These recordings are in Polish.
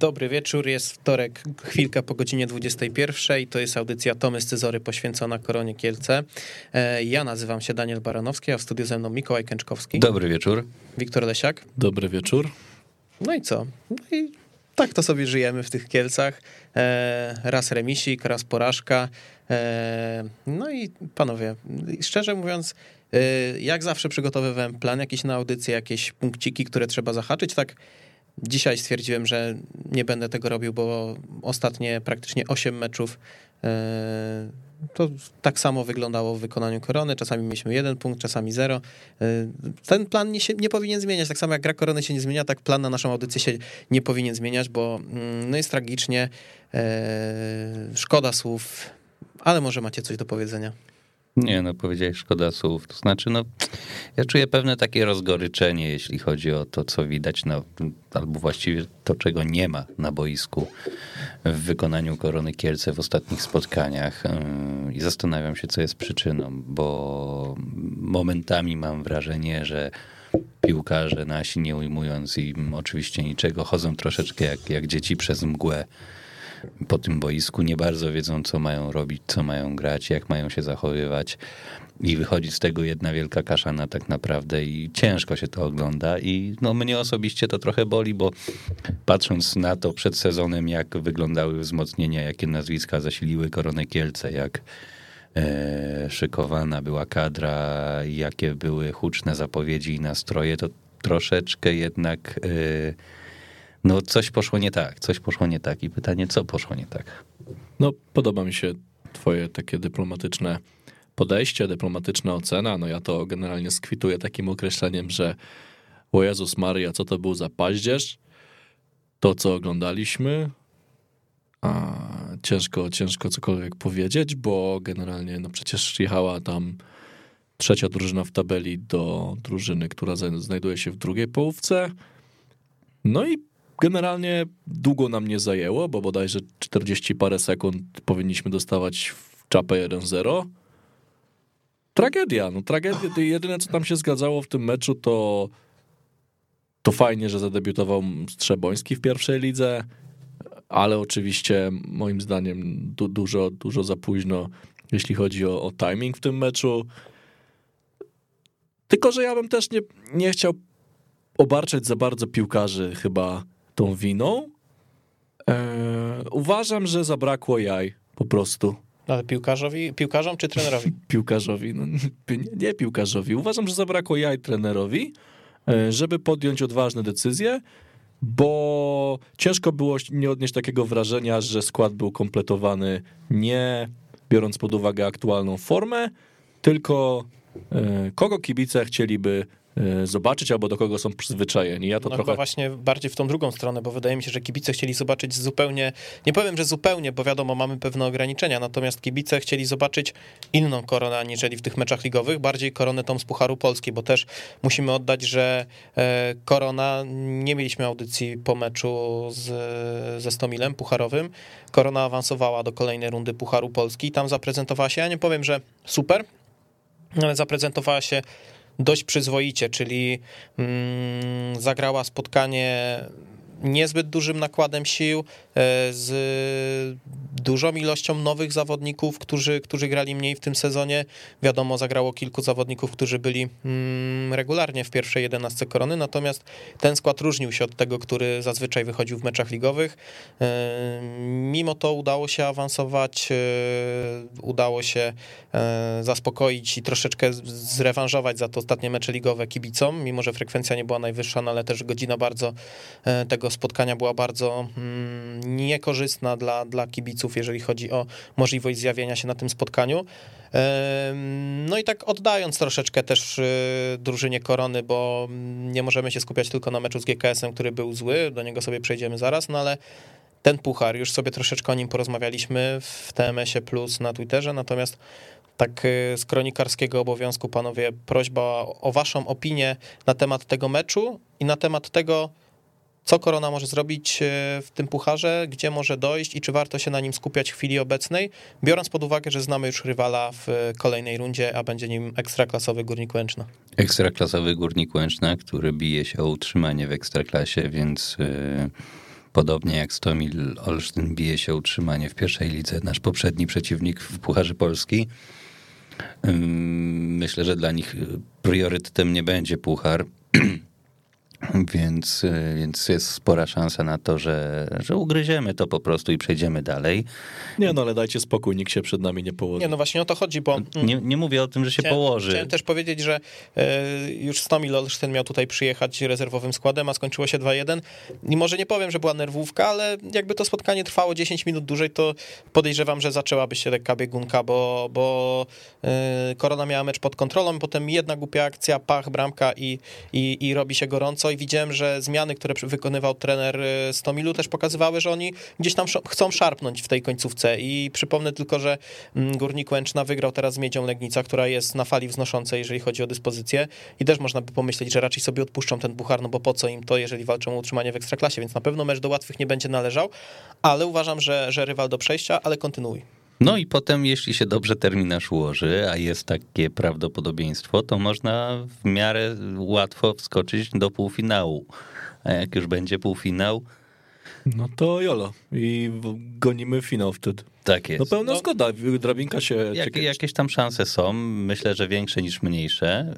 Dobry wieczór, jest wtorek, chwilka po godzinie 21. To jest audycja Tomy Scyzory poświęcona Koronie Kielce. E, ja nazywam się Daniel Baranowski, a w studiu ze mną Mikołaj Kęczkowski. Dobry wieczór. Wiktor Lesiak. Dobry wieczór. No i co? No i tak to sobie żyjemy w tych Kielcach. E, raz remisik, raz porażka. E, no i panowie, szczerze mówiąc, jak zawsze przygotowywałem plan jakiś na audycję, jakieś punkciki, które trzeba zahaczyć, tak Dzisiaj stwierdziłem, że nie będę tego robił, bo ostatnie praktycznie 8 meczów e, to tak samo wyglądało w wykonaniu korony. Czasami mieliśmy jeden punkt, czasami zero. E, ten plan nie, się, nie powinien zmieniać. Tak samo jak gra korony się nie zmienia, tak plan na naszą audycję się nie powinien zmieniać, bo mm, no jest tragicznie. E, szkoda słów, ale może macie coś do powiedzenia. Nie, no powiedziałeś szkoda słów. To znaczy, no ja czuję pewne takie rozgoryczenie, jeśli chodzi o to, co widać, na, albo właściwie to, czego nie ma na boisku w wykonaniu Korony Kielce w ostatnich spotkaniach. Yy, I zastanawiam się, co jest przyczyną, bo momentami mam wrażenie, że piłkarze nasi, nie ujmując im oczywiście niczego, chodzą troszeczkę jak, jak dzieci przez mgłę po tym boisku, nie bardzo wiedzą, co mają robić, co mają grać, jak mają się zachowywać. I wychodzi z tego jedna wielka kaszana tak naprawdę i ciężko się to ogląda i no mnie osobiście to trochę boli, bo patrząc na to przed sezonem, jak wyglądały wzmocnienia, jakie nazwiska zasiliły Koronę Kielce, jak e, szykowana była kadra, jakie były huczne zapowiedzi i nastroje, to troszeczkę jednak... E, no coś poszło nie tak, coś poszło nie tak i pytanie, co poszło nie tak? No podoba mi się twoje takie dyplomatyczne podejście, dyplomatyczna ocena, no ja to generalnie skwituję takim określeniem, że o Jezus Maria, co to był za paździerz, to co oglądaliśmy, a ciężko, ciężko cokolwiek powiedzieć, bo generalnie no przecież jechała tam trzecia drużyna w tabeli do drużyny, która znajduje się w drugiej połówce. No i generalnie długo nam nie zajęło, bo bodajże 40 parę sekund powinniśmy dostawać w czapę 1-0. Tragedia, no tragedia. Jedyne, co tam się zgadzało w tym meczu, to to fajnie, że zadebiutował Strzeboński w pierwszej lidze, ale oczywiście moim zdaniem du dużo, dużo za późno, jeśli chodzi o, o timing w tym meczu. Tylko, że ja bym też nie, nie chciał obarczać za bardzo piłkarzy chyba tą winą. Eee, uważam, że zabrakło jaj po prostu. Ale piłkarzowi, piłkarzom czy trenerowi? piłkarzowi, no, nie, nie piłkarzowi. Uważam, że zabrakło jaj trenerowi, e, żeby podjąć odważne decyzje, bo ciężko było nie odnieść takiego wrażenia, że skład był kompletowany nie biorąc pod uwagę aktualną formę, tylko e, kogo kibice chcieliby E, zobaczyć, albo do kogo są przyzwyczajeni. Ja to no trochę... właśnie bardziej w tą drugą stronę, bo wydaje mi się, że kibice chcieli zobaczyć zupełnie, nie powiem, że zupełnie, bo wiadomo, mamy pewne ograniczenia, natomiast kibice chcieli zobaczyć inną koronę, aniżeli w tych meczach ligowych, bardziej koronę tą z Pucharu Polski, bo też musimy oddać, że e, korona, nie mieliśmy audycji po meczu z, ze Stomilem Pucharowym, korona awansowała do kolejnej rundy Pucharu Polski i tam zaprezentowała się, ja nie powiem, że super, ale zaprezentowała się dość przyzwoicie, czyli mm, zagrała spotkanie niezbyt dużym nakładem sił, e, z dużą ilością nowych zawodników, którzy, którzy grali mniej w tym sezonie. Wiadomo, zagrało kilku zawodników, którzy byli mm, regularnie w pierwszej jedenastce korony, natomiast ten skład różnił się od tego, który zazwyczaj wychodził w meczach ligowych. E, mimo to udało się awansować, e, udało się zaspokoić i troszeczkę zrewanżować za to ostatnie mecze ligowe kibicom, mimo że frekwencja nie była najwyższa, no ale też godzina bardzo tego spotkania była bardzo mm, niekorzystna dla, dla kibiców, jeżeli chodzi o możliwość zjawienia się na tym spotkaniu. No i tak oddając troszeczkę też y, drużynie Korony, bo nie możemy się skupiać tylko na meczu z GKS-em, który był zły, do niego sobie przejdziemy zaraz, no ale ten puchar, już sobie troszeczkę o nim porozmawialiśmy w TMS-ie Plus na Twitterze, natomiast tak y, z kronikarskiego obowiązku, panowie, prośba o waszą opinię na temat tego meczu i na temat tego, co Korona może zrobić e, w tym pucharze, gdzie może dojść i czy warto się na nim skupiać w chwili obecnej, biorąc pod uwagę, że znamy już rywala w kolejnej rundzie, a będzie nim ekstraklasowy Górnik Łęczna. Ekstraklasowy Górnik Łęczna, który bije się o utrzymanie w ekstraklasie, więc e, Podobnie jak Stomil Olsztyn bije się utrzymanie w pierwszej lidze, nasz poprzedni przeciwnik w Pucharze Polski. Myślę, że dla nich priorytetem nie będzie Puchar. Więc, y, więc jest spora szansa na to, że, że ugryziemy to po prostu i przejdziemy dalej. Nie, no ale dajcie spokój, nikt się przed nami nie położy. Nie, no właśnie o to chodzi, bo... Nie, nie mówię o tym, że się chciałem, położy. Chciałem też powiedzieć, że y, już Stomil Olsztyn miał tutaj przyjechać rezerwowym składem, a skończyło się 2-1. I może nie powiem, że była nerwówka, ale jakby to spotkanie trwało 10 minut dłużej, to podejrzewam, że zaczęłaby się lekka biegunka, bo, bo y, Korona miała mecz pod kontrolą, potem jedna głupia akcja, pach, bramka i, i, i robi się gorąco i widziałem, że zmiany, które wykonywał trener y, Stomilu też pokazywały, że oni gdzieś tam chcą szarpnąć w tej końcówce. I przypomnę tylko, że mm, Górnik Łęczna wygrał teraz z Miedzią Legnica, która jest na fali wznoszącej, jeżeli chodzi o dyspozycję. I też można by pomyśleć, że raczej sobie odpuszczą ten puchar, no bo po co im to, jeżeli walczą o utrzymanie w Ekstraklasie, więc na pewno mecz do łatwych nie będzie należał, ale uważam, że, że rywal do przejścia, ale kontynuuj. No i potem, jeśli się dobrze terminarz ułoży, a jest takie prawdopodobieństwo, to można w miarę łatwo wskoczyć do półfinału. A jak już będzie półfinał, no to jolo. I gonimy finał wtedy. Tak jest. No pełna no, zgoda, drabinka się... Jak, jakieś tam szanse są, myślę, że większe niż mniejsze.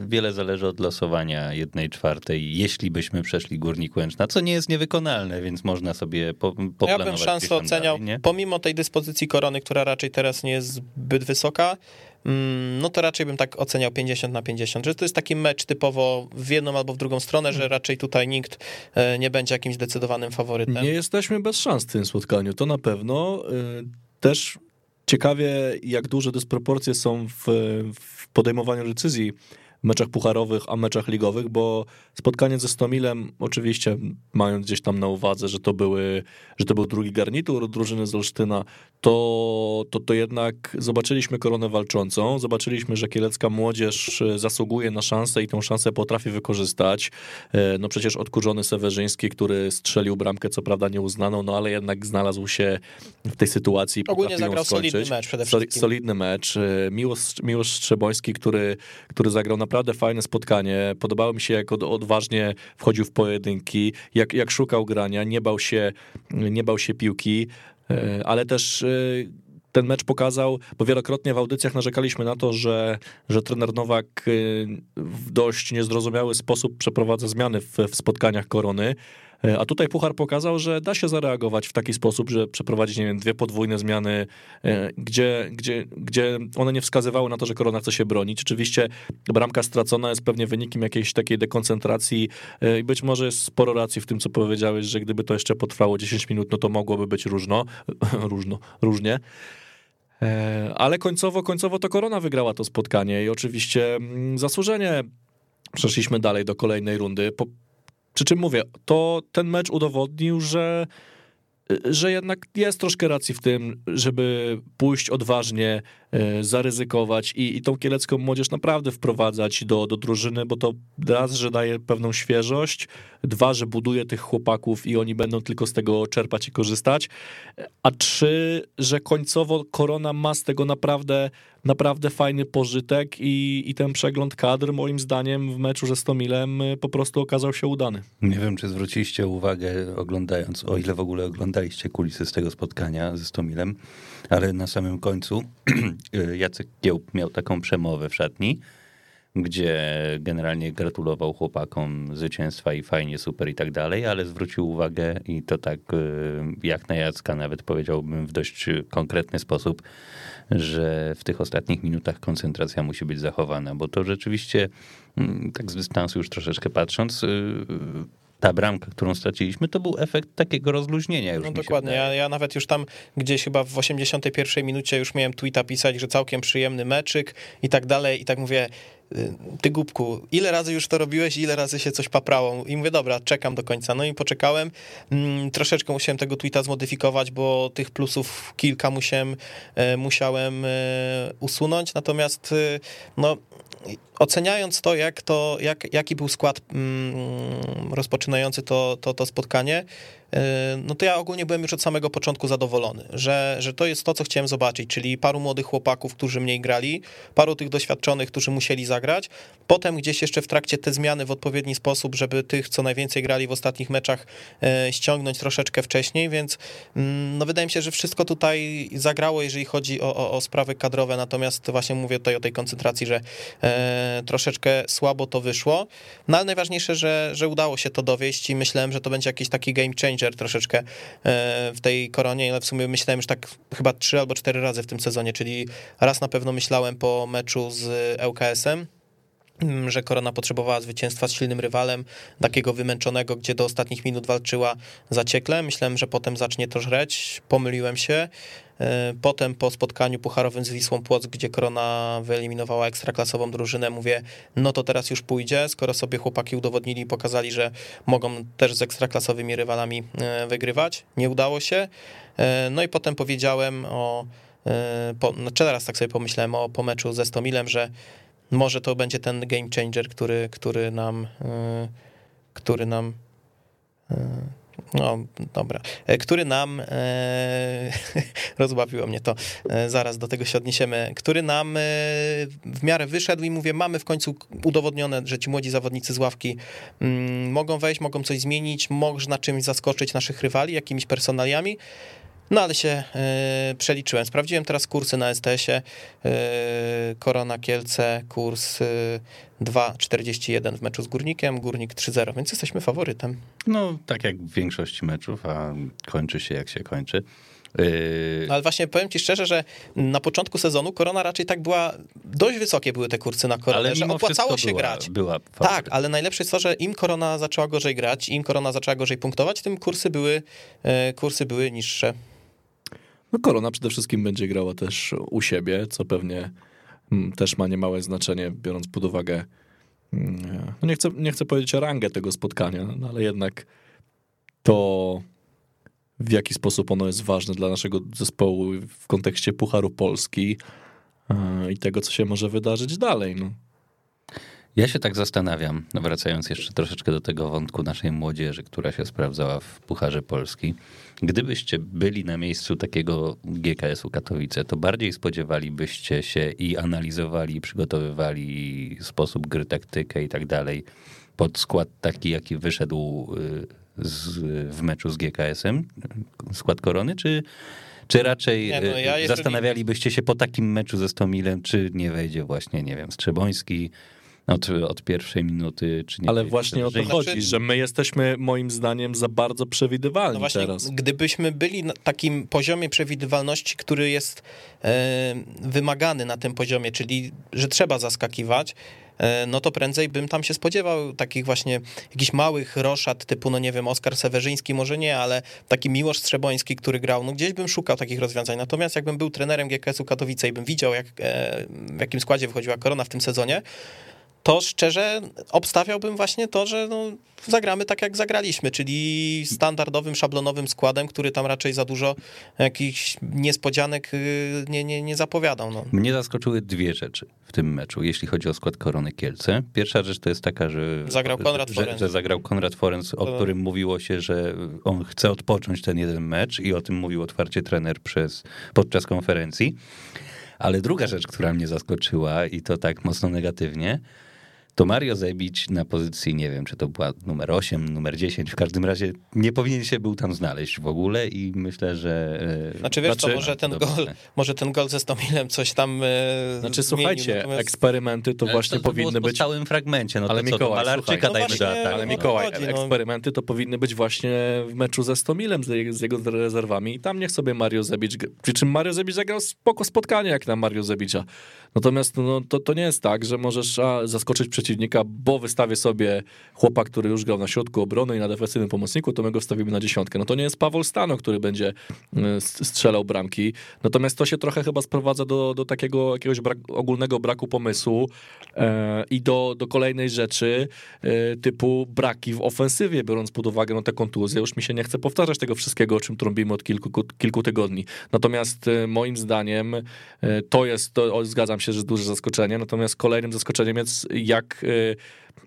Yy, wiele zależy od losowania jednej czwartej, jeśli byśmy przeszli Górnik Łęczna, co nie jest niewykonalne, więc można sobie po, poplanować. Ja bym szansę oceniał, dalej, pomimo tej dyspozycji korony, która raczej teraz nie jest zbyt wysoka, no to raczej bym tak oceniał 50 na 50, że to jest taki mecz typowo w jedną albo w drugą stronę, że raczej tutaj nikt e, nie będzie jakimś zdecydowanym faworytem. Nie jesteśmy bez szans w tym spotkaniu, to na pewno. E, też ciekawie, jak duże dysproporcje są w, w podejmowaniu decyzji meczach pucharowych, a meczach ligowych, bo spotkanie ze Stomilem, oczywiście mając gdzieś tam na uwadze, że to, były, że to był drugi garnitur drużyny z Olsztyna, to, to, to jednak zobaczyliśmy koronę walczącą, zobaczyliśmy, że kielecka młodzież zasługuje na szansę i tę szansę potrafi wykorzystać. E, no przecież odkurzony Sewerzyński, który strzelił bramkę, co prawda nieuznaną, no ale jednak znalazł się w tej sytuacji. Ogólnie zagrał solidny mecz przede wszystkim. Solidny mecz. E, Miłosz, Miłosz Strzeboński, który, który zagrał na naprawdę fajne spotkanie. Podobało mi się, jak odważnie wchodził w pojedynki, jak, jak szukał grania, nie bał się, nie bał się piłki, e, ale też e, ten mecz pokazał, bo wielokrotnie w audycjach narzekaliśmy na to, że, że trener Nowak e, w dość niezrozumiały sposób przeprowadza zmiany w, w spotkaniach korony. E, a tutaj Puchar pokazał, że da się zareagować w taki sposób, że przeprowadzić, nie wiem, dwie podwójne zmiany, e, gdzie, gdzie, gdzie one nie wskazywały na to, że Korona chce się bronić. Oczywiście bramka stracona jest pewnie wynikiem jakiejś takiej dekoncentracji e, i być może jest sporo racji w tym, co powiedziałeś, że gdyby to jeszcze potrwało 10 minut, no to mogłoby być różno, różno, różnie. Ale końcowo, końcowo to Korona wygrała to spotkanie i oczywiście mm, zasłużenie przeszliśmy dalej do kolejnej rundy. Po, przy czym mówię, to ten mecz udowodnił, że, że jednak jest troszkę racji w tym, żeby pójść odważnie, e, zaryzykować i, i tą kielecką młodzież naprawdę wprowadzać do, do drużyny, bo to raz, że daje pewną świeżość, dwa, że buduje tych chłopaków i oni będą tylko z tego czerpać i korzystać, a trzy, że końcowo Korona ma z tego naprawdę naprawdę fajny pożytek i, i ten przegląd kadr moim zdaniem w meczu ze Stomilem y, po prostu okazał się udany. Nie wiem, czy zwróciliście uwagę oglądając, o ile w ogóle oglądaliście kulisy z tego spotkania ze Stomilem, ale na samym końcu Jacek Kiełb miał taką przemowę w szatni, gdzie generalnie gratulował chłopakom zwycięstwa i fajnie, super i tak dalej, ale zwrócił uwagę i to tak y, jak na Jacka nawet powiedziałbym w dość konkretny sposób, że w tych ostatnich minutach koncentracja musi być zachowana, bo to rzeczywiście mm, tak z dystansu już troszeczkę patrząc, y, ta bramka, którą straciliśmy, to był efekt takiego rozluźnienia już. No dokładnie, ja, ja, nawet już tam gdzieś chyba w 81 minucie już miałem tweeta pisać, że całkiem przyjemny meczyk i tak dalej i tak mówię, ty głupku, ile razy już to robiłeś, ile razy się coś paprało? I mówię, dobra, czekam do końca. No i poczekałem. Mm, troszeczkę musiałem tego tweeta zmodyfikować, bo tych plusów kilka musiałem, e, musiałem e, usunąć. Natomiast no, oceniając to, jak to jak, jaki był skład mm, rozpoczynający to, to, to spotkanie, no to ja ogólnie byłem już od samego początku zadowolony, że, że to jest to, co chciałem zobaczyć, czyli paru młodych chłopaków, którzy mniej grali, paru tych doświadczonych, którzy musieli zagrać, potem gdzieś jeszcze w trakcie te zmiany w odpowiedni sposób, żeby tych, co najwięcej grali w ostatnich meczach, ściągnąć troszeczkę wcześniej, więc mm, no wydaje mi się, że wszystko tutaj zagrało, jeżeli chodzi o, o, o sprawy kadrowe, natomiast właśnie mówię tutaj o tej koncentracji, że e, troszeczkę słabo to wyszło, no ale najważniejsze, że, że udało się to dowieść i myślałem, że to będzie jakiś taki game troszeczkę e, w tej koronie, ale w sumie myślałem już tak chyba trzy albo cztery razy w tym sezonie, czyli raz na pewno myślałem po meczu z ŁKS-em, Mm, że Korona potrzebowała zwycięstwa z silnym rywalem, takiego wymęczonego, gdzie do ostatnich minut walczyła zaciekle. Myślałem, że potem zacznie to żreć, pomyliłem się. E, potem po spotkaniu pucharowym z Wisłą Płock, gdzie Korona wyeliminowała ekstraklasową drużynę, mówię, no to teraz już pójdzie, skoro sobie chłopaki udowodnili i pokazali, że mogą też z ekstraklasowymi rywalami e, wygrywać. Nie udało się. E, no i potem powiedziałem o, po, znaczy teraz tak sobie pomyślałem o po meczu ze Stomilem, że może to będzie ten game changer, który, który nam, który nam no, dobra. E, który nam, e, rozbawiło mnie to, e, zaraz do tego się odniesiemy, który nam e, w miarę wyszedł i mówię, mamy w końcu udowodnione, że ci młodzi zawodnicy z ławki mm, mogą wejść, mogą coś zmienić, można czymś zaskoczyć naszych rywali, jakimiś personaliami. No ale się y, przeliczyłem. Sprawdziłem teraz kursy na STS-ie. Y, Korona Kielce, kurs y, 2,41 w meczu z Górnikiem, Górnik 3,0, więc jesteśmy faworytem. No, tak jak w większości meczów, a kończy się jak się kończy. No, ale właśnie powiem ci szczerze, że na początku sezonu Korona raczej tak była, dość wysokie były te kursy na Koronę, ale że opłacało się była, grać. Była tak, ale najlepsze jest to, że im Korona zaczęła gorzej grać, im Korona zaczęła gorzej punktować, tym kursy były, kursy były niższe. No Korona przede wszystkim będzie grała też u siebie, co pewnie mm, też ma niemałe znaczenie, biorąc pod uwagę, mm, no nie, chcę, nie chcę powiedzieć rangę tego spotkania, no ale jednak to w jaki sposób ono jest ważne dla naszego zespołu w kontekście Pucharu Polski i tego, co się może wydarzyć dalej. No. Ja się tak zastanawiam, wracając jeszcze troszeczkę do tego wątku naszej młodzieży, która się sprawdzała w Pucharze Polski. Gdybyście byli na miejscu takiego GKS-u Katowice, to bardziej spodziewalibyście się i analizowali, i przygotowywali sposób gry, taktykę i tak dalej pod skład taki, jaki wyszedł y, z, w meczu z GKS-em, skład korony, czy czy raczej nie, no ja jeżeli... zastanawialibyście się po takim meczu ze Stomilem, czy nie wejdzie właśnie, nie wiem, Strzeboński, od, od pierwszej minuty. Czy nie Ale właśnie o to chodzi, że my jesteśmy moim zdaniem za bardzo przewidywalni no właśnie, teraz. Gdybyśmy byli na takim poziomie przewidywalności, który jest e, wymagany na tym poziomie, czyli że trzeba zaskakiwać, e, no to prędzej bym tam się spodziewał takich właśnie jakichś małych roszad typu, no nie wiem, Oskar Sewerzyński może nie, ale taki Miłosz Strzeboński, który grał, no gdzieś bym szukał takich rozwiązań. Natomiast jakbym był trenerem GKS-u Katowice i bym widział, jak, e, w jakim składzie wychodziła Korona w tym sezonie, to szczerze obstawiałbym właśnie to, że no, zagramy tak jak zagraliśmy, czyli standardowym, szablonowym składem, który tam raczej za dużo jakichś niespodzianek y, nie, nie, nie zapowiadał. No. Mnie zaskoczyły dwie rzeczy w tym meczu, jeśli chodzi o skład Korony Kielce. Pierwsza rzecz to jest taka, że zagrał Konrad że, Forens. Że, zagrał Konrad Forens, o którym mówiło się, że on chce odpocząć ten jeden mecz i o tym mówił otwarcie trener przez, podczas konferencji. Ale druga rzecz, która mnie zaskoczyła i to tak mocno negatywnie, to Mario Zebić na pozycji, nie wiem, czy to była numer 8, numer 10, w każdym razie nie powinien się był tam znaleźć w ogóle i myślę, że... E, znaczy wiesz znaczy, może ten gol, może ten gol ze Stomilem coś tam e, Znaczy słuchajcie, natomiast... eksperymenty to właśnie to powinny być... w stałym fragmencie, no ale to Mikołaj, co, Malarczyka no dajmy do ataku. Ale Mikołaj, chodzi, no. eksperymenty to powinny być właśnie w meczu ze Stomilem, z, z jego rezerwami i tam niech sobie Mario Zebić, przy czym Mario Zebić zagrał spoko spotkanie jak na Mario Zebicza. Natomiast no, to, to nie jest tak, że możesz a, zaskoczyć przeciwnika, bo wystawię sobie chłopa, który już grał na środku obrony i na defensywnym pomocniku, to my go wstawimy na dziesiątkę. No to nie jest Paweł Stano, który będzie e, strzelał bramki. Natomiast to się trochę chyba sprowadza do, do takiego jakiegoś brak, ogólnego braku pomysłu e, i do, do kolejnej rzeczy e, typu braki w ofensywie, biorąc pod uwagę no, te kontuzje. Już mi się nie chce powtarzać tego wszystkiego, o czym trąbimy od kilku, kilku tygodni. Natomiast e, moim zdaniem e, to jest, to, zgadzam się, że duże zaskoczenie. Natomiast kolejnym zaskoczeniem jest, jak tak y,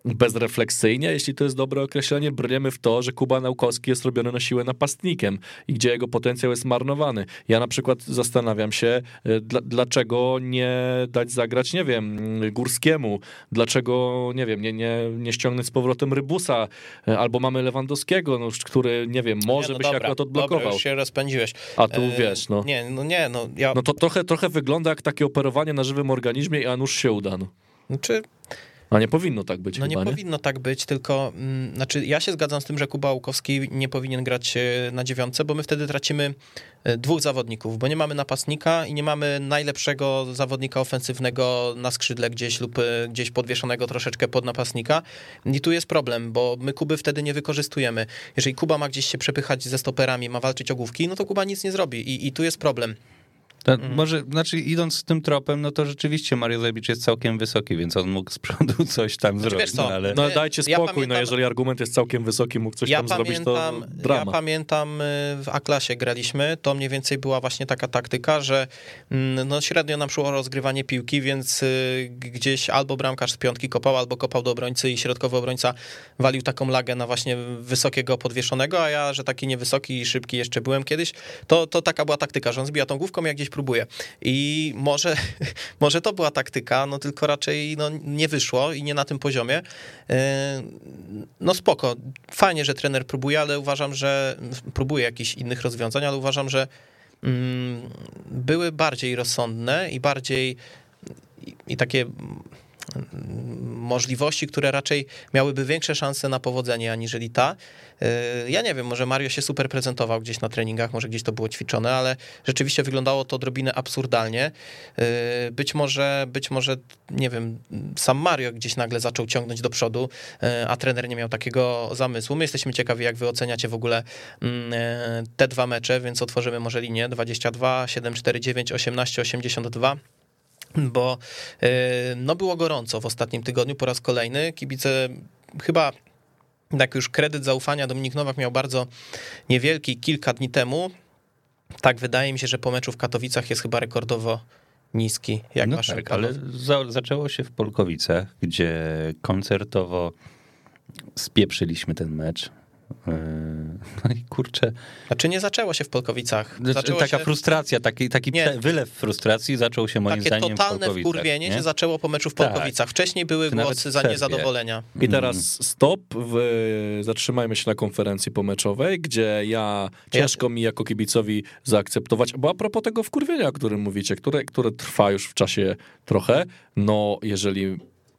bezrefleksyjnie, jeśli to jest dobre określenie, brniemy w to, że Kuba Naukowski jest robiony na siłę napastnikiem i gdzie jego potencjał jest marnowany. Ja na przykład zastanawiam się, y, dla, dlaczego nie dać zagrać, nie wiem, Górskiemu, dlaczego, nie wiem, nie, nie, nie ściągnąć z powrotem Rybusa, y, albo mamy Lewandowskiego, no, który, nie wiem, może Nie, no by się dobra, akurat Dobra, odblokował. już się rozpędziłeś. A tu E, wiesz, no. Nie, no nie, no ja... No to trochę, trochę wygląda jak takie operowanie na żywym organizmie i a nuż się uda. No. Znaczy, A nie powinno tak być no chyba, nie nie? powinno tak być, tylko mm, znaczy ja się zgadzam z tym, że Kuba Łukowski nie powinien grać e, na dziewiątce, bo my wtedy tracimy e, dwóch zawodników, bo nie mamy napastnika i nie mamy najlepszego zawodnika ofensywnego na skrzydle gdzieś lub e, gdzieś podwieszonego troszeczkę pod napastnika. I tu jest problem, bo my Kuby wtedy nie wykorzystujemy. Jeżeli Kuba ma gdzieś się przepychać ze stoperami, ma walczyć o główki, no to Kuba nic nie zrobi i, i tu jest problem. To Mhm. Może, znaczy idąc tym tropem, no to rzeczywiście Mario Zabicz jest całkiem wysoki, więc on mógł z przodu coś tam Znaczy, zrobić, wiesz co, no ale... No Ja dajcie spokój, no pamiętam- jeżeli argument jest całkiem wysoki, mógł coś ja tam zrobić, pamiętam, to drama. Ja pamiętam y, w A-klasie graliśmy, to mniej więcej była właśnie taka taktyka, że mm, no średnio nam szło rozgrywanie piłki, więc y, gdzieś albo bramkarz z piątki kopał, albo kopał do obrońcy i środkowy obrońca walił taką lagę na właśnie wysokiego podwieszonego, a ja, że taki niewysoki i szybki jeszcze byłem kiedyś, to, to taka była taktyka, że on zbija tą główką, ja gdzieś próbuje. I może, może to była taktyka, no tylko raczej no, nie wyszło i nie na tym poziomie. Yy, No spoko, fajnie, że trener próbuje, ale uważam, że próbuje jakichś innych rozwiązań, ale uważam, że mm, były bardziej rozsądne i bardziej i, takie możliwości, które raczej miałyby większe szanse na powodzenie aniżeli ta. Yy, Ja nie wiem, może Mario się super prezentował gdzieś na treningach, może gdzieś to było ćwiczone, ale rzeczywiście wyglądało to odrobinę absurdalnie. Yy, Być może, być może, nie wiem, sam Mario gdzieś nagle zaczął ciągnąć do przodu, yy, a trener nie miał takiego zamysłu. My jesteśmy ciekawi, jak wy oceniacie w ogóle mm, te dwa mecze, więc otworzymy może linię 22 749 18 82 bo yy, no było gorąco w ostatnim tygodniu po raz kolejny. Kibice chyba tak już kredyt zaufania Dominik Nowak miał bardzo niewielki kilka dni temu. Tak wydaje mi się, że po meczu w Katowicach jest chyba rekordowo niski. Jak no masz tak, ale za, zaczęło się w Polkowicach, gdzie koncertowo spieprzyliśmy ten mecz. Yy, No i kurczę, Znaczy nie zaczęło się w Polkowicach. znaczy, Zaczęło taka się... frustracja, taki, taki Nie. wylew frustracji zaczął się moim Takie zdaniem w totalne Polkowicach. wkurwienie nie? się zaczęło po meczu w Tak. Polkowicach. Wcześniej były nawet głosy za niezadowolenia. I teraz stop, w, zatrzymajmy się na konferencji pomeczowej, gdzie ja ciężko mi jako kibicowi zaakceptować, bo a propos tego wkurwienia, o którym mówicie, które, które trwa już w czasie trochę, no jeżeli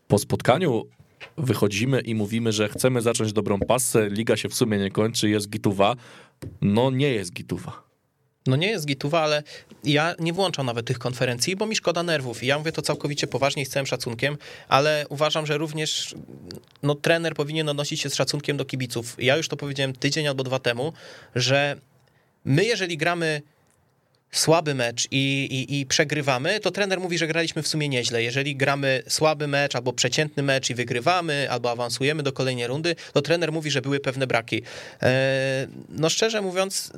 po spotkaniu wychodzimy i mówimy, że chcemy zacząć dobrą pasę, liga się w sumie nie kończy, jest gituwa, no nie jest gituwa. No nie jest gituwa, ale ja nie włączam nawet tych konferencji, bo mi szkoda nerwów. I ja mówię to całkowicie poważnie i z całym szacunkiem, ale uważam, że również no, trener powinien odnosić się z szacunkiem do kibiców. Ja już to powiedziałem tydzień albo dwa temu, że my jeżeli gramy słaby mecz i, i, i przegrywamy, to trener mówi, że graliśmy w sumie nieźle. Jeżeli gramy słaby mecz albo przeciętny mecz i wygrywamy, albo awansujemy do kolejnej rundy, to trener mówi, że były pewne braki. E, No szczerze mówiąc,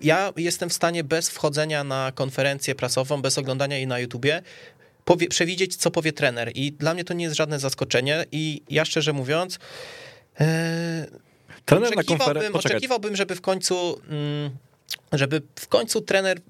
ja jestem w stanie bez wchodzenia na konferencję prasową, bez oglądania jej na YouTubie, powie, przewidzieć, co powie trener. I dla mnie to nie jest żadne zaskoczenie. I ja szczerze mówiąc, e, Trener na oczekiwałbym, konferencji... Poczekaj, oczekiwałbym, żeby w końcu. mm, Żeby w końcu trener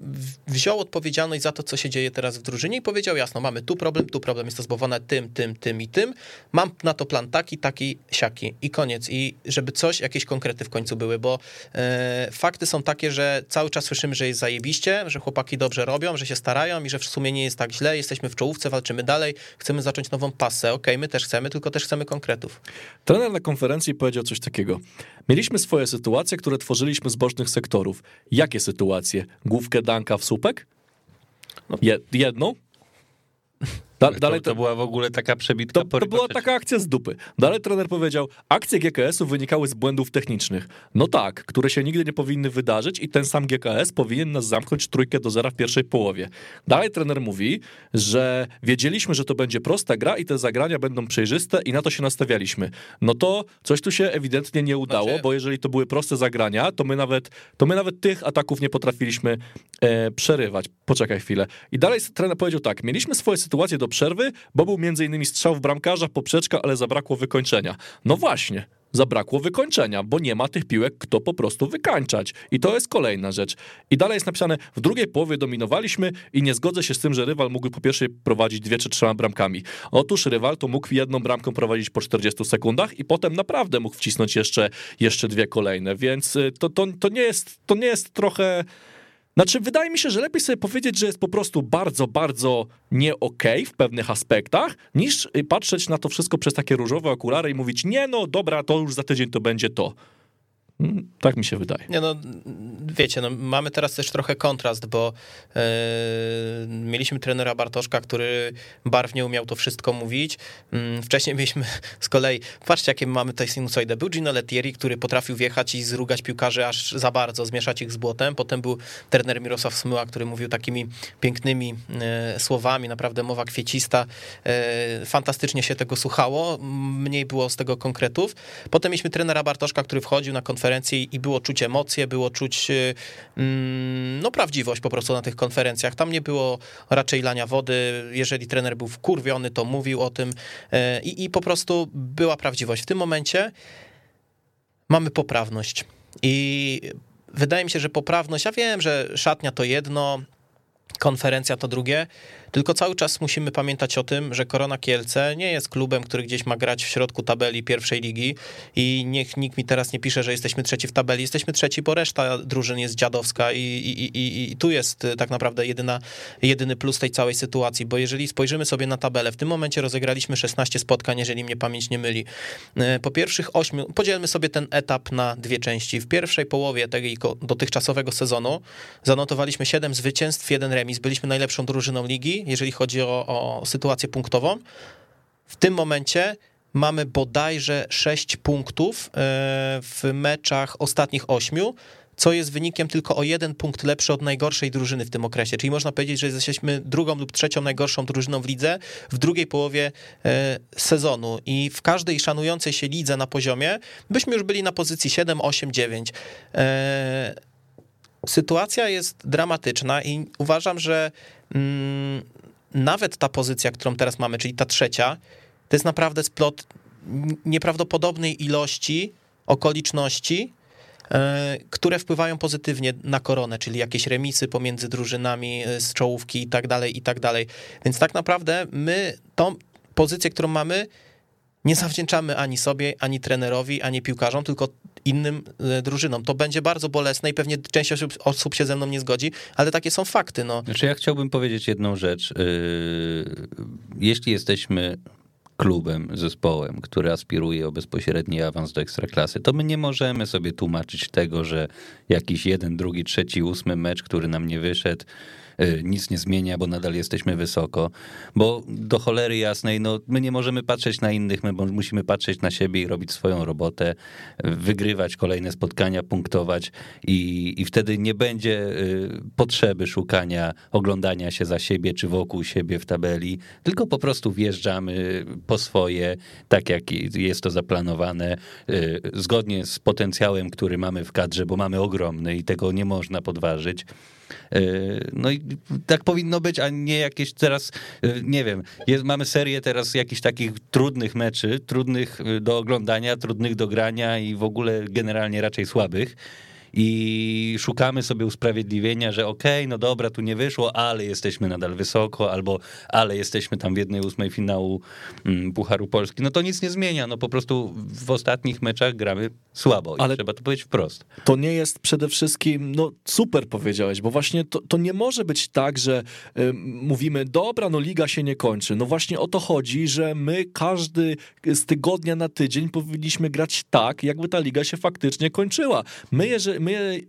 wziął odpowiedzialność za to, co się dzieje teraz w drużynie i powiedział jasno, mamy tu problem, tu problem, jest to zbudowane tym, tym, tym i tym, mam na to plan taki, taki, siaki i koniec. I żeby coś, jakieś konkrety w końcu były, bo e, fakty są takie, że cały czas słyszymy, że jest zajebiście, że chłopaki dobrze robią, że się starają i że w sumie nie jest tak źle, jesteśmy w czołówce, walczymy dalej, chcemy zacząć nową pasę, okej, my też chcemy, tylko też chcemy konkretów. Trener na konferencji powiedział coś takiego. Mieliśmy swoje sytuacje, które tworzyliśmy z bocznych sektorów. Jakie sytuacje? Główkę Danka w słupek? No. Je, jedną? Da, To, dalej to była w ogóle taka przebitka to, to była taka akcja z dupy. Dalej trener powiedział, akcje GKS-u wynikały z błędów technicznych. No tak, które się nigdy nie powinny wydarzyć i ten sam GKS powinien nas zamknąć trójkę do zera w pierwszej połowie. Dalej trener mówi, że wiedzieliśmy, że to będzie prosta gra i te zagrania będą przejrzyste i na to się nastawialiśmy. No to coś tu się ewidentnie nie udało, Znaczy- bo jeżeli to były proste zagrania, to my nawet, to my nawet tych ataków nie potrafiliśmy e, przerywać. Poczekaj chwilę. I dalej trener powiedział tak, mieliśmy swoje sytuacje do przerwy, bo był innymi strzał w bramkarza, poprzeczka, ale zabrakło wykończenia. No właśnie, zabrakło wykończenia, bo nie ma tych piłek, kto po prostu wykańczać. I to jest kolejna rzecz. I dalej jest napisane, w drugiej połowie dominowaliśmy i nie zgodzę się z tym, że rywal mógł po pierwszej prowadzić dwie czy trzema bramkami. Otóż rywal to mógł jedną bramką prowadzić po 40 sekundach i potem naprawdę mógł wcisnąć jeszcze, jeszcze dwie kolejne, więc y, to, to, to, nie, jest, to nie jest trochę... Znaczy, wydaje mi się, że lepiej sobie powiedzieć, że jest po prostu bardzo, bardzo nie okej okay w pewnych aspektach, niż y, patrzeć na to wszystko przez takie różowe okulary i mówić, nie no, dobra, to już za tydzień to będzie to. Mm, tak mi się wydaje. Nie no, wiecie, no, mamy teraz też trochę kontrast, bo yy, mieliśmy trenera Bartoszka, który barwnie umiał to wszystko mówić. Yy, wcześniej mieliśmy z kolei, patrzcie jakie mamy tutaj sinusoidę. Był Gino Lettieri, który potrafił wjechać i zrugać piłkarzy aż za bardzo, zmieszać ich z błotem. Potem był trener Mirosław Smyła, który mówił takimi pięknymi yy, słowami, naprawdę mowa kwiecista. fantastycznie się tego słuchało, mniej było z tego konkretów. Potem mieliśmy trenera Bartoszka, który wchodził na konferencję konferencji i było czuć emocje, było czuć y, mm, no, prawdziwość po prostu na tych konferencjach. Tam nie było raczej lania wody. Jeżeli trener był wkurwiony, to mówił o tym y, i, i po prostu była prawdziwość. W tym momencie mamy poprawność. I wydaje mi się, że poprawność, ja wiem, że szatnia to jedno, konferencja to drugie, tylko cały czas musimy pamiętać o tym, że Korona Kielce nie jest klubem, który gdzieś ma grać w środku tabeli pierwszej ligi i niech nikt mi teraz nie pisze, że jesteśmy trzeci w tabeli. Jesteśmy trzeci, bo reszta drużyn jest dziadowska i, i, i, i tu jest tak naprawdę jedyna, jedyny plus tej całej sytuacji, bo jeżeli spojrzymy sobie na tabelę, w tym momencie rozegraliśmy 16 spotkań, jeżeli mnie pamięć nie myli. E, po pierwszych ośmiu, podzielmy sobie ten etap na dwie części. W pierwszej połowie tego dotychczasowego sezonu zanotowaliśmy 7 zwycięstw, jeden remis. Byliśmy najlepszą drużyną ligi jeżeli chodzi o, o sytuację punktową. W tym momencie mamy bodajże 6 punktów e, w meczach ostatnich 8, co jest wynikiem tylko o jeden punkt lepszy od najgorszej drużyny w tym okresie. Czyli można powiedzieć, że jesteśmy drugą lub trzecią najgorszą drużyną w lidze w drugiej połowie e, sezonu. I w każdej szanującej się lidze na poziomie byśmy już byli na pozycji 7, 8, 9. Sytuacja jest dramatyczna i uważam, że mm, nawet ta pozycja, którą teraz mamy, czyli ta trzecia, to jest naprawdę splot nieprawdopodobnej ilości okoliczności, e, które wpływają pozytywnie na koronę, czyli jakieś remisy pomiędzy drużynami e, z czołówki i tak dalej, i tak dalej. Więc tak naprawdę my tą pozycję, którą mamy, nie zawdzięczamy ani sobie, ani trenerowi, ani piłkarzom, tylko innym e, drużynom. To będzie bardzo bolesne i pewnie część osób, osób się ze mną nie zgodzi, ale takie są fakty. No. Znaczy ja chciałbym powiedzieć jedną rzecz. E, jeśli jesteśmy klubem, zespołem, który aspiruje o bezpośredni awans do ekstraklasy, to my nie możemy sobie tłumaczyć tego, że jakiś jeden, drugi, trzeci, ósmy mecz, który nam nie wyszedł, Y, nic nie zmienia, bo nadal jesteśmy wysoko. Bo do cholery jasnej, no my nie możemy patrzeć na innych, my musimy patrzeć na siebie i robić swoją robotę, wygrywać kolejne spotkania, punktować i, i wtedy nie będzie y, potrzeby szukania, oglądania się za siebie czy wokół siebie w tabeli, tylko po prostu wjeżdżamy po swoje, tak jak jest to zaplanowane, y, zgodnie z potencjałem, który mamy w kadrze, bo mamy ogromny i tego nie można podważyć. E, no i tak powinno być, a nie jakieś teraz, e, nie wiem, jest, mamy serię teraz jakichś takich trudnych meczy, trudnych e, do oglądania, trudnych do grania i w ogóle generalnie raczej słabych i szukamy sobie usprawiedliwienia, że okej, okay, no dobra, tu nie wyszło, ale jesteśmy nadal wysoko, albo ale jesteśmy tam w jednej ósmej finału mm, Pucharu Polski, no to nic nie zmienia, no po prostu w ostatnich meczach gramy słabo ale trzeba to powiedzieć wprost. To nie jest przede wszystkim, no super powiedziałeś, bo właśnie to, to nie może być tak, że y, mówimy, dobra, no liga się nie kończy. No właśnie o to chodzi, że my każdy z tygodnia na tydzień powinniśmy grać tak, jakby ta liga się faktycznie kończyła. My, jeżeli, my,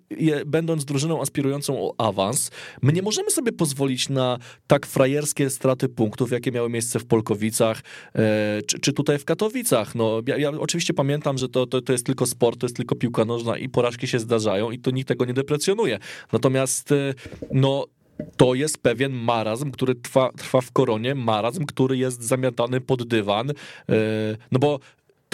będąc drużyną aspirującą o awans, my nie możemy sobie pozwolić na tak frajerskie straty punktów, jakie miały miejsce w Polkowicach, e, czy, czy, tutaj w Katowicach. No, ja, ja, oczywiście pamiętam, że to, to, to jest tylko sport, to jest tylko piłka nożna i porażki się zdarzają i to nikt tego nie deprecjonuje. Natomiast e, no, to jest pewien marazm, który trwa, trwa w koronie, marazm, który jest zamiatany pod dywan, e, no bo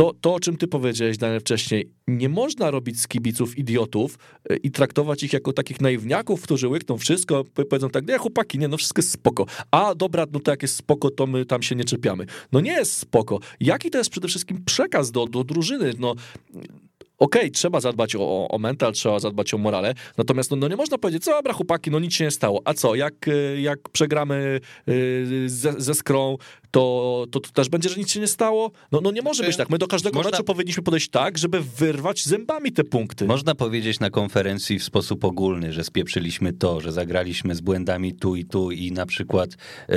to, to, o czym ty powiedziałeś, Daniel, wcześniej, nie można robić z kibiców idiotów e, i traktować ich jako takich naiwniaków, którzy łykną wszystko, powiedzą tak, nie chłopaki, nie, no wszystko jest spoko. A dobra, no to jak jest spoko, to my tam się nie czepiamy. No nie jest spoko. Jaki to jest przede wszystkim przekaz do, do drużyny? No okej, okay, trzeba zadbać o, o mental, trzeba zadbać o morale, natomiast no, no, nie można powiedzieć, co dobra chłopaki, no nic się nie stało, a co, jak, e, jak przegramy ze, ze skrą, to, to, to, też będzie, że nic się nie stało? No, no nie może być tak. My do każdego można... meczu powinniśmy podejść tak, żeby wyrwać zębami te punkty. Można powiedzieć na konferencji w sposób ogólny, że spieprzyliśmy to, że zagraliśmy z błędami tu i tu i na przykład yy,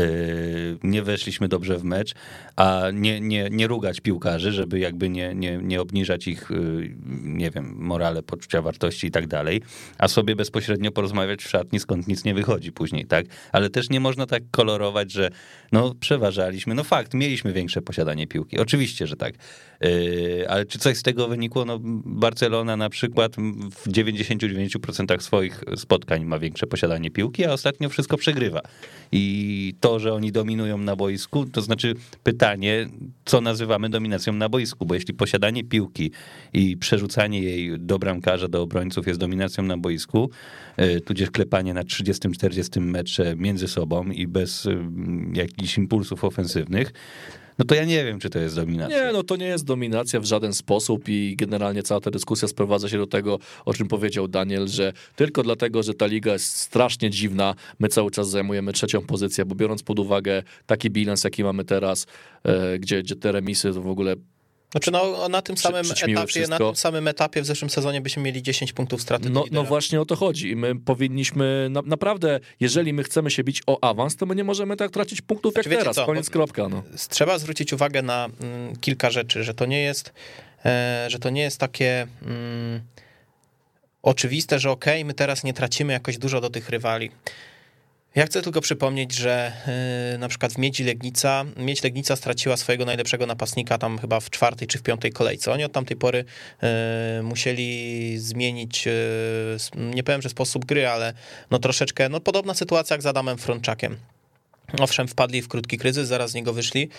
nie weszliśmy dobrze w mecz, a nie, nie, nie rugać piłkarzy, żeby jakby nie, nie, nie obniżać ich, yy, nie wiem, morale, poczucia wartości i tak dalej, a sobie bezpośrednio porozmawiać w szatni, skąd nic nie wychodzi później, tak? Ale też nie można tak kolorować, że no przeważaliśmy. No fakt, mieliśmy większe posiadanie piłki. Oczywiście, że tak. Yy, ale czy coś z tego wynikło? No Barcelona na przykład w 99% swoich spotkań ma większe posiadanie piłki, a ostatnio wszystko przegrywa. I to, że oni dominują na boisku, to znaczy pytanie, co nazywamy dominacją na boisku, bo jeśli posiadanie piłki i przerzucanie jej do bramkarza, do obrońców jest dominacją na boisku, yy, tudzież klepanie na 30-40 metrze między sobą i bez yy, jakichś impulsów ofensywnych, ofensywnych, no to ja nie wiem, czy to jest dominacja. Nie, no to nie jest dominacja w żaden sposób i generalnie cała ta dyskusja sprowadza się do tego, o czym powiedział Daniel, że tylko dlatego, że ta liga jest strasznie dziwna, my cały czas zajmujemy trzecią pozycję, bo biorąc pod uwagę taki bilans, jaki mamy teraz, e, gdzie, gdzie te remisy to w ogóle znaczy no, na tym samym etapie, na tym samym etapie w zeszłym sezonie byśmy mieli 10 punktów straty. No, no właśnie o to chodzi. My powinniśmy na, naprawdę, jeżeli my chcemy się bić o awans, to my nie możemy tak tracić punktów znaczy, jak teraz. Co? Koniec kropka. No. Trzeba zwrócić uwagę na mm, kilka rzeczy, że to nie jest, e, że to nie jest takie. Mm, oczywiste, że okej, okay, my teraz nie tracimy jakoś dużo do tych rywali. Ja chcę tylko przypomnieć, że yy, na przykład w Miedzi Legnica, Miedź Legnica straciła swojego najlepszego napastnika tam chyba w czwartej czy w piątej kolejce. Oni od tamtej pory yy, musieli zmienić, yy, nie powiem, że sposób gry, ale no troszeczkę, no podobna sytuacja jak z Adamem Frączakiem. Owszem, wpadli w krótki kryzys, zaraz z niego wyszli,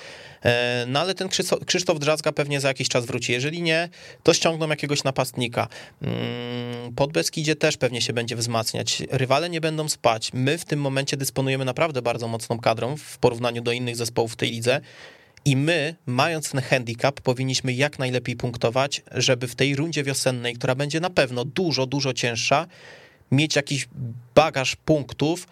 e, no ale ten Krzysztof Drzazga pewnie za jakiś czas wróci. Jeżeli nie, to ściągną jakiegoś napastnika. Mm, pod Beskidzie też pewnie się będzie wzmacniać. Rywale nie będą spać. My w tym momencie dysponujemy naprawdę bardzo mocną kadrą w porównaniu do innych zespołów w tej lidze. I my, mając ten handicap, powinniśmy jak najlepiej punktować, żeby w tej rundzie wiosennej, która będzie na pewno dużo, dużo cięższa, mieć jakiś bagaż punktów,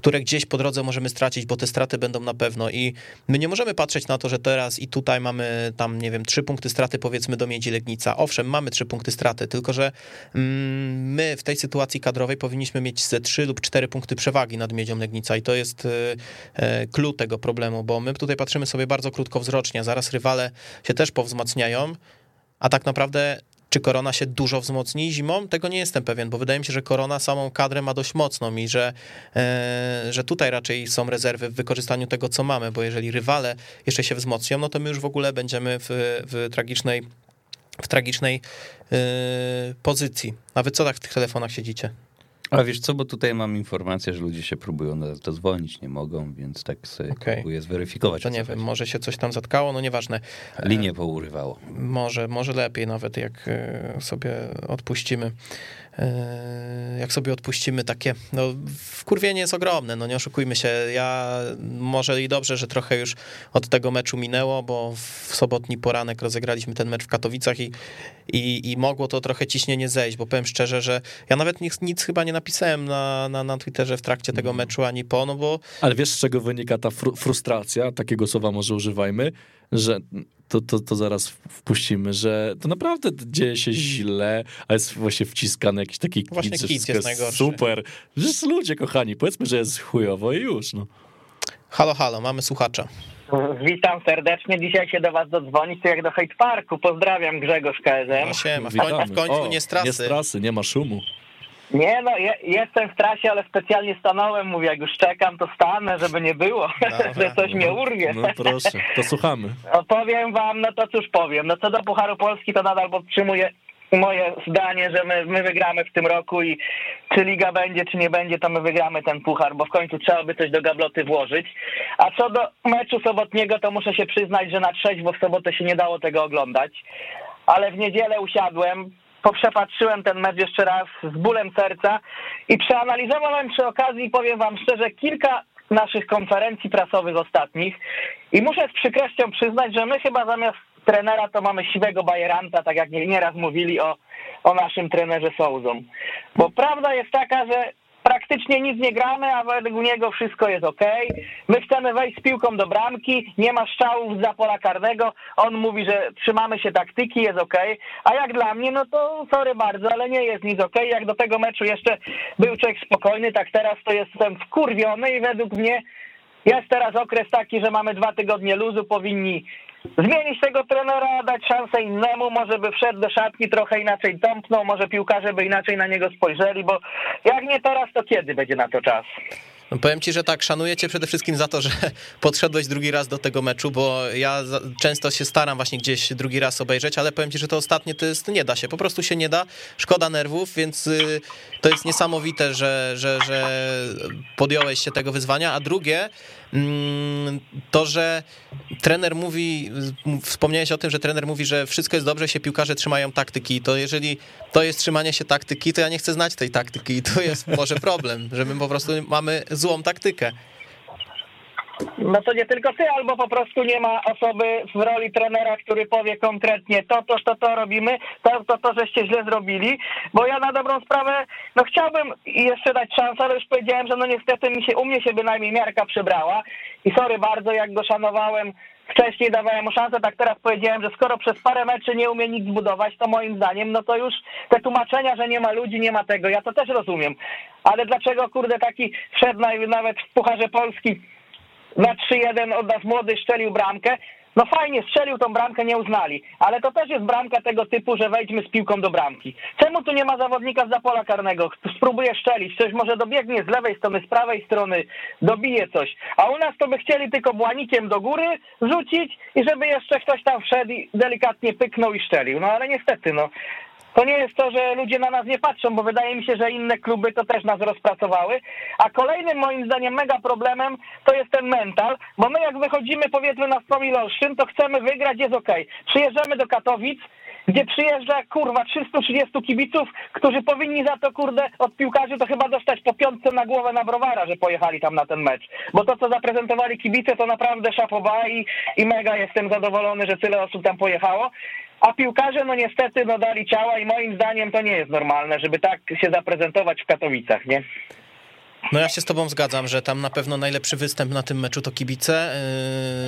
które gdzieś po drodze możemy stracić, bo te straty będą na pewno i my nie możemy patrzeć na to, że teraz i tutaj mamy tam, nie wiem, trzy punkty straty powiedzmy do Miedzi Legnica. Owszem, mamy trzy punkty straty, tylko że mm, my w tej sytuacji kadrowej powinniśmy mieć ze trzy lub cztery punkty przewagi nad Miedzią Legnica i to jest klucz tego problemu, bo my tutaj patrzymy sobie bardzo krótkowzrocznie, zaraz rywale się też powzmacniają, a tak naprawdę czy korona się dużo wzmocni zimą? Tego nie jestem pewien, bo wydaje mi się, że korona samą kadrę ma dość mocną i że, e, że tutaj raczej są rezerwy w wykorzystaniu tego, co mamy, bo jeżeli rywale jeszcze się wzmocnią, no to my już w ogóle będziemy w, w tragicznej w tragicznej yy, pozycji. A wy co tak w tych telefonach siedzicie? A wiesz co, bo tutaj mam informację, że ludzie się próbują nas dzwonić, nie mogą, więc tak sobie okay. próbuję zweryfikować. To nie wiem, może się coś tam zatkało, no nieważne. Linię pourywało. Może, może lepiej nawet, jak e, sobie odpuścimy E, jak sobie odpuścimy takie, no wkurwienie jest ogromne, no nie oszukujmy się, ja może i dobrze, że trochę już od tego meczu minęło, bo w sobotni poranek rozegraliśmy ten mecz w Katowicach i, i, i mogło to trochę ciśnienie zejść, bo powiem szczerze, że ja nawet nic, nic chyba nie napisałem na, na, na Twitterze w trakcie tego mhm. meczu ani po, no bo... Ale wiesz z czego wynika ta fr frustracja, takiego słowa może używajmy, że to, to, to zaraz wpuścimy, że to naprawdę dzieje się źle, a jest właśnie wciskany jakiś taki kit, Właśnie kit jest najgorszy. Super. Że ludzie kochani, powiedzmy, że jest chujowo i już. No. Halo, halo, mamy słuchacza. Witam serdecznie. Dzisiaj się do was dodzwonić, to jak do Hate Parku. Pozdrawiam Grzegorz KSM. No siema, w, końcu, w końcu o, nie z trasy. Nie z trasy, nie ma szumu. Nie no, je, jestem w trasie, ale specjalnie stanąłem, mówię, jak już czekam, to stanę, żeby nie było, Dobra, że coś no, mnie urwie. No proszę, to słuchamy. No, powiem wam, no to cóż powiem, no co do Pucharu Polski, to nadal podtrzymuję moje zdanie, że my, my wygramy w tym roku i czy liga będzie, czy nie będzie, to my wygramy ten puchar, bo w końcu trzeba by coś do gabloty włożyć. A co do meczu sobotniego, to muszę się przyznać, że na trzeźwo w sobotę się nie dało tego oglądać, ale w niedzielę usiadłem, poprzepatrzyłem ten mecz jeszcze raz z bólem serca i przeanalizowałem przy okazji, powiem wam szczerze, kilka naszych konferencji prasowych ostatnich i muszę z przykrością przyznać, że my chyba zamiast trenera to mamy siwego bajeranta, tak jak nieraz mówili o, o naszym trenerze Souzą. Bo prawda jest taka, że praktycznie nic nie gramy, a według niego wszystko jest ok. My chcemy wejść z piłką do bramki, nie ma strzałów za pola karnego. On mówi, że trzymamy się taktyki, jest ok. A jak dla mnie, no to sorry bardzo, ale nie jest nic ok. Jak do tego meczu jeszcze był człowiek spokojny, tak teraz to jestem wkurwiony i według mnie jest teraz okres taki, że mamy dwa tygodnie luzu, powinni zmienić tego trenera, dać szansę innemu, może by wszedł do szatki, trochę inaczej tąpnął, może piłkarze by inaczej na niego spojrzeli, bo jak nie teraz, to kiedy będzie na to czas? No powiem ci, że tak, szanuję cię przede wszystkim za to, że podszedłeś drugi raz do tego meczu, bo ja często się staram właśnie gdzieś drugi raz obejrzeć, ale powiem ci, że to ostatnie to jest, nie da się, po prostu się nie da, szkoda nerwów, więc y, to jest niesamowite, że, że, że podjąłeś się tego wyzwania, a drugie, to, że trener mówi, wspomniałeś o tym, że trener mówi, że wszystko jest dobrze, się piłkarze trzymają taktyki, to jeżeli to jest trzymanie się taktyki, to ja nie chcę znać tej taktyki i to jest może problem, że my po prostu mamy złą taktykę. No to nie tylko ty, albo po prostu nie ma osoby w roli trenera, który powie konkretnie to, to, to, to robimy, to, to, to, żeście źle zrobili, bo ja na dobrą sprawę, no chciałbym jeszcze dać szansę, ale już powiedziałem, że no niestety mi się, u mnie się bynajmniej miarka przybrała i sorry bardzo, jak go szanowałem wcześniej dawałem mu szansę, tak teraz powiedziałem, że skoro przez parę meczy nie umie nic zbudować, to moim zdaniem, no to już te tłumaczenia, że nie ma ludzi, nie ma tego, ja to też rozumiem. Ale dlaczego, kurde, taki wszedł nawet w Pucharze Polski na 3-1 od nas młody szczelił bramkę, no fajnie, strzelił tą bramkę, nie uznali, ale to też jest bramka tego typu, że wejdźmy z piłką do bramki. Czemu tu nie ma zawodnika z pola karnego? Spróbuje szczelić, coś może dobiegnie z lewej strony, z prawej strony, dobije coś. A u nas to by chcieli tylko błanikiem do góry rzucić i żeby jeszcze ktoś tam wszedł i delikatnie pyknął i szczelił. No ale niestety, no to nie jest to, że ludzie na nas nie patrzą, bo wydaje mi się, że inne kluby to też nas rozpracowały. A kolejnym moim zdaniem mega problemem to jest ten mental, bo my jak wychodzimy powiedzmy na Olsztyn, to chcemy wygrać, jest ok. Przyjeżdżamy do Katowic, gdzie przyjeżdża kurwa 330 kibiców, którzy powinni za to kurde od piłkarzy to chyba dostać po piątce na głowę na browara, że pojechali tam na ten mecz. Bo to, co zaprezentowali kibice, to naprawdę szapowa i, i mega jestem zadowolony, że tyle osób tam pojechało. A piłkarze, no niestety, no dali ciała i moim zdaniem to nie jest normalne, żeby tak się zaprezentować w Katowicach, nie? No ja się z tobą zgadzam, że tam na pewno najlepszy występ na tym meczu to kibice,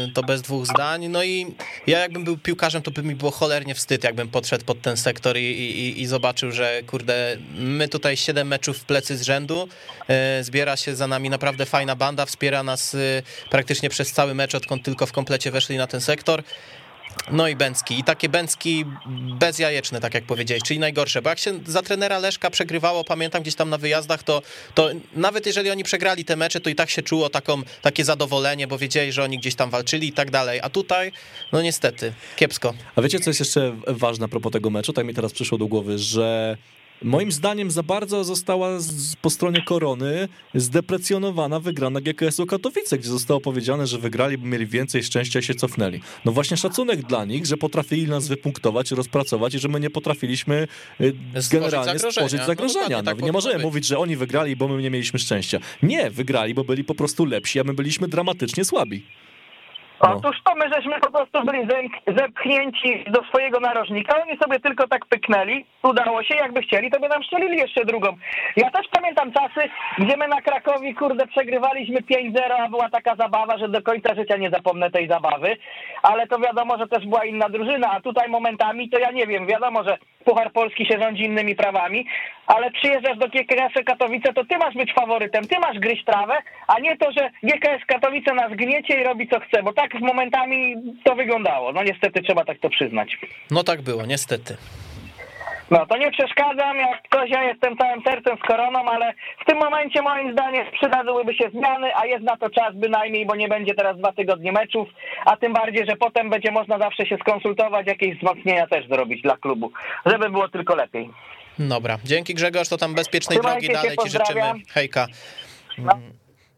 yy, to bez dwóch zdań. No i ja jakbym był piłkarzem, to by mi było cholernie wstyd, jakbym podszedł pod ten sektor i, i, i zobaczył, że kurde, my tutaj siedem meczów w plecy z rzędu, yy, zbiera się za nami naprawdę fajna banda, wspiera nas yy, praktycznie przez cały mecz, odkąd tylko w komplecie weszli na ten sektor. No i Bęcki. I takie Bęcki bezjajeczne, tak jak powiedziałeś, czyli najgorsze. Bo jak się za trenera Leszka przegrywało, pamiętam gdzieś tam na wyjazdach, to, to nawet jeżeli oni przegrali te mecze, to i tak się czuło taką, takie zadowolenie, bo wiedzieli, że oni gdzieś tam walczyli i tak dalej. A tutaj, no niestety, kiepsko. A wiecie, co jest jeszcze ważne a propos tego meczu? Tak mi teraz przyszło do głowy, że Moim zdaniem za bardzo została z, po stronie korony zdeprecjonowana wygrana GKS-u Katowice, gdzie zostało powiedziane, że wygrali, bo mieli więcej szczęścia i się cofnęli. No właśnie szacunek dla nich, że potrafili nas wypunktować, rozpracować i że my nie potrafiliśmy y, generalnie stworzyć no zagrożenia. No, tak nie możemy być. mówić, że oni wygrali, bo my nie mieliśmy szczęścia. Nie, wygrali, bo byli po prostu lepsi, a my byliśmy dramatycznie słabi. Otóż to my żeśmy po prostu byli zepchnięci do swojego narożnika, oni sobie tylko tak pyknęli, udało się, jakby chcieli, to by nam strzelili jeszcze drugą. Ja też pamiętam czasy, gdzie my na Krakowi, kurde, przegrywaliśmy 5-0, a była taka zabawa, że do końca życia nie zapomnę tej zabawy, ale to wiadomo, że też była inna drużyna, a tutaj momentami to ja nie wiem, wiadomo, że Puchar Polski się rządzi innymi prawami, ale przyjeżdżasz do GKS Katowice, to ty masz być faworytem, ty masz gryźć trawę, a nie to, że GKS Katowice nas gniecie i robi co chce, bo tak z momentami to wyglądało. No niestety trzeba tak to przyznać. No tak było, niestety. No to nie przeszkadzam, jak ktoś ja jestem całym sercem z koroną, ale w tym momencie moim zdaniem przydadzłyby się zmiany, a jest na to czas bynajmniej, bo nie będzie teraz dwa tygodnie meczów, a tym bardziej, że potem będzie można zawsze się skonsultować, jakieś wzmocnienia też zrobić dla klubu, żeby było tylko lepiej. Dobra, dzięki Grzegorz, to tam bezpiecznej Trzymajcie drogi się, dalej ci życzymy. Hejka. No.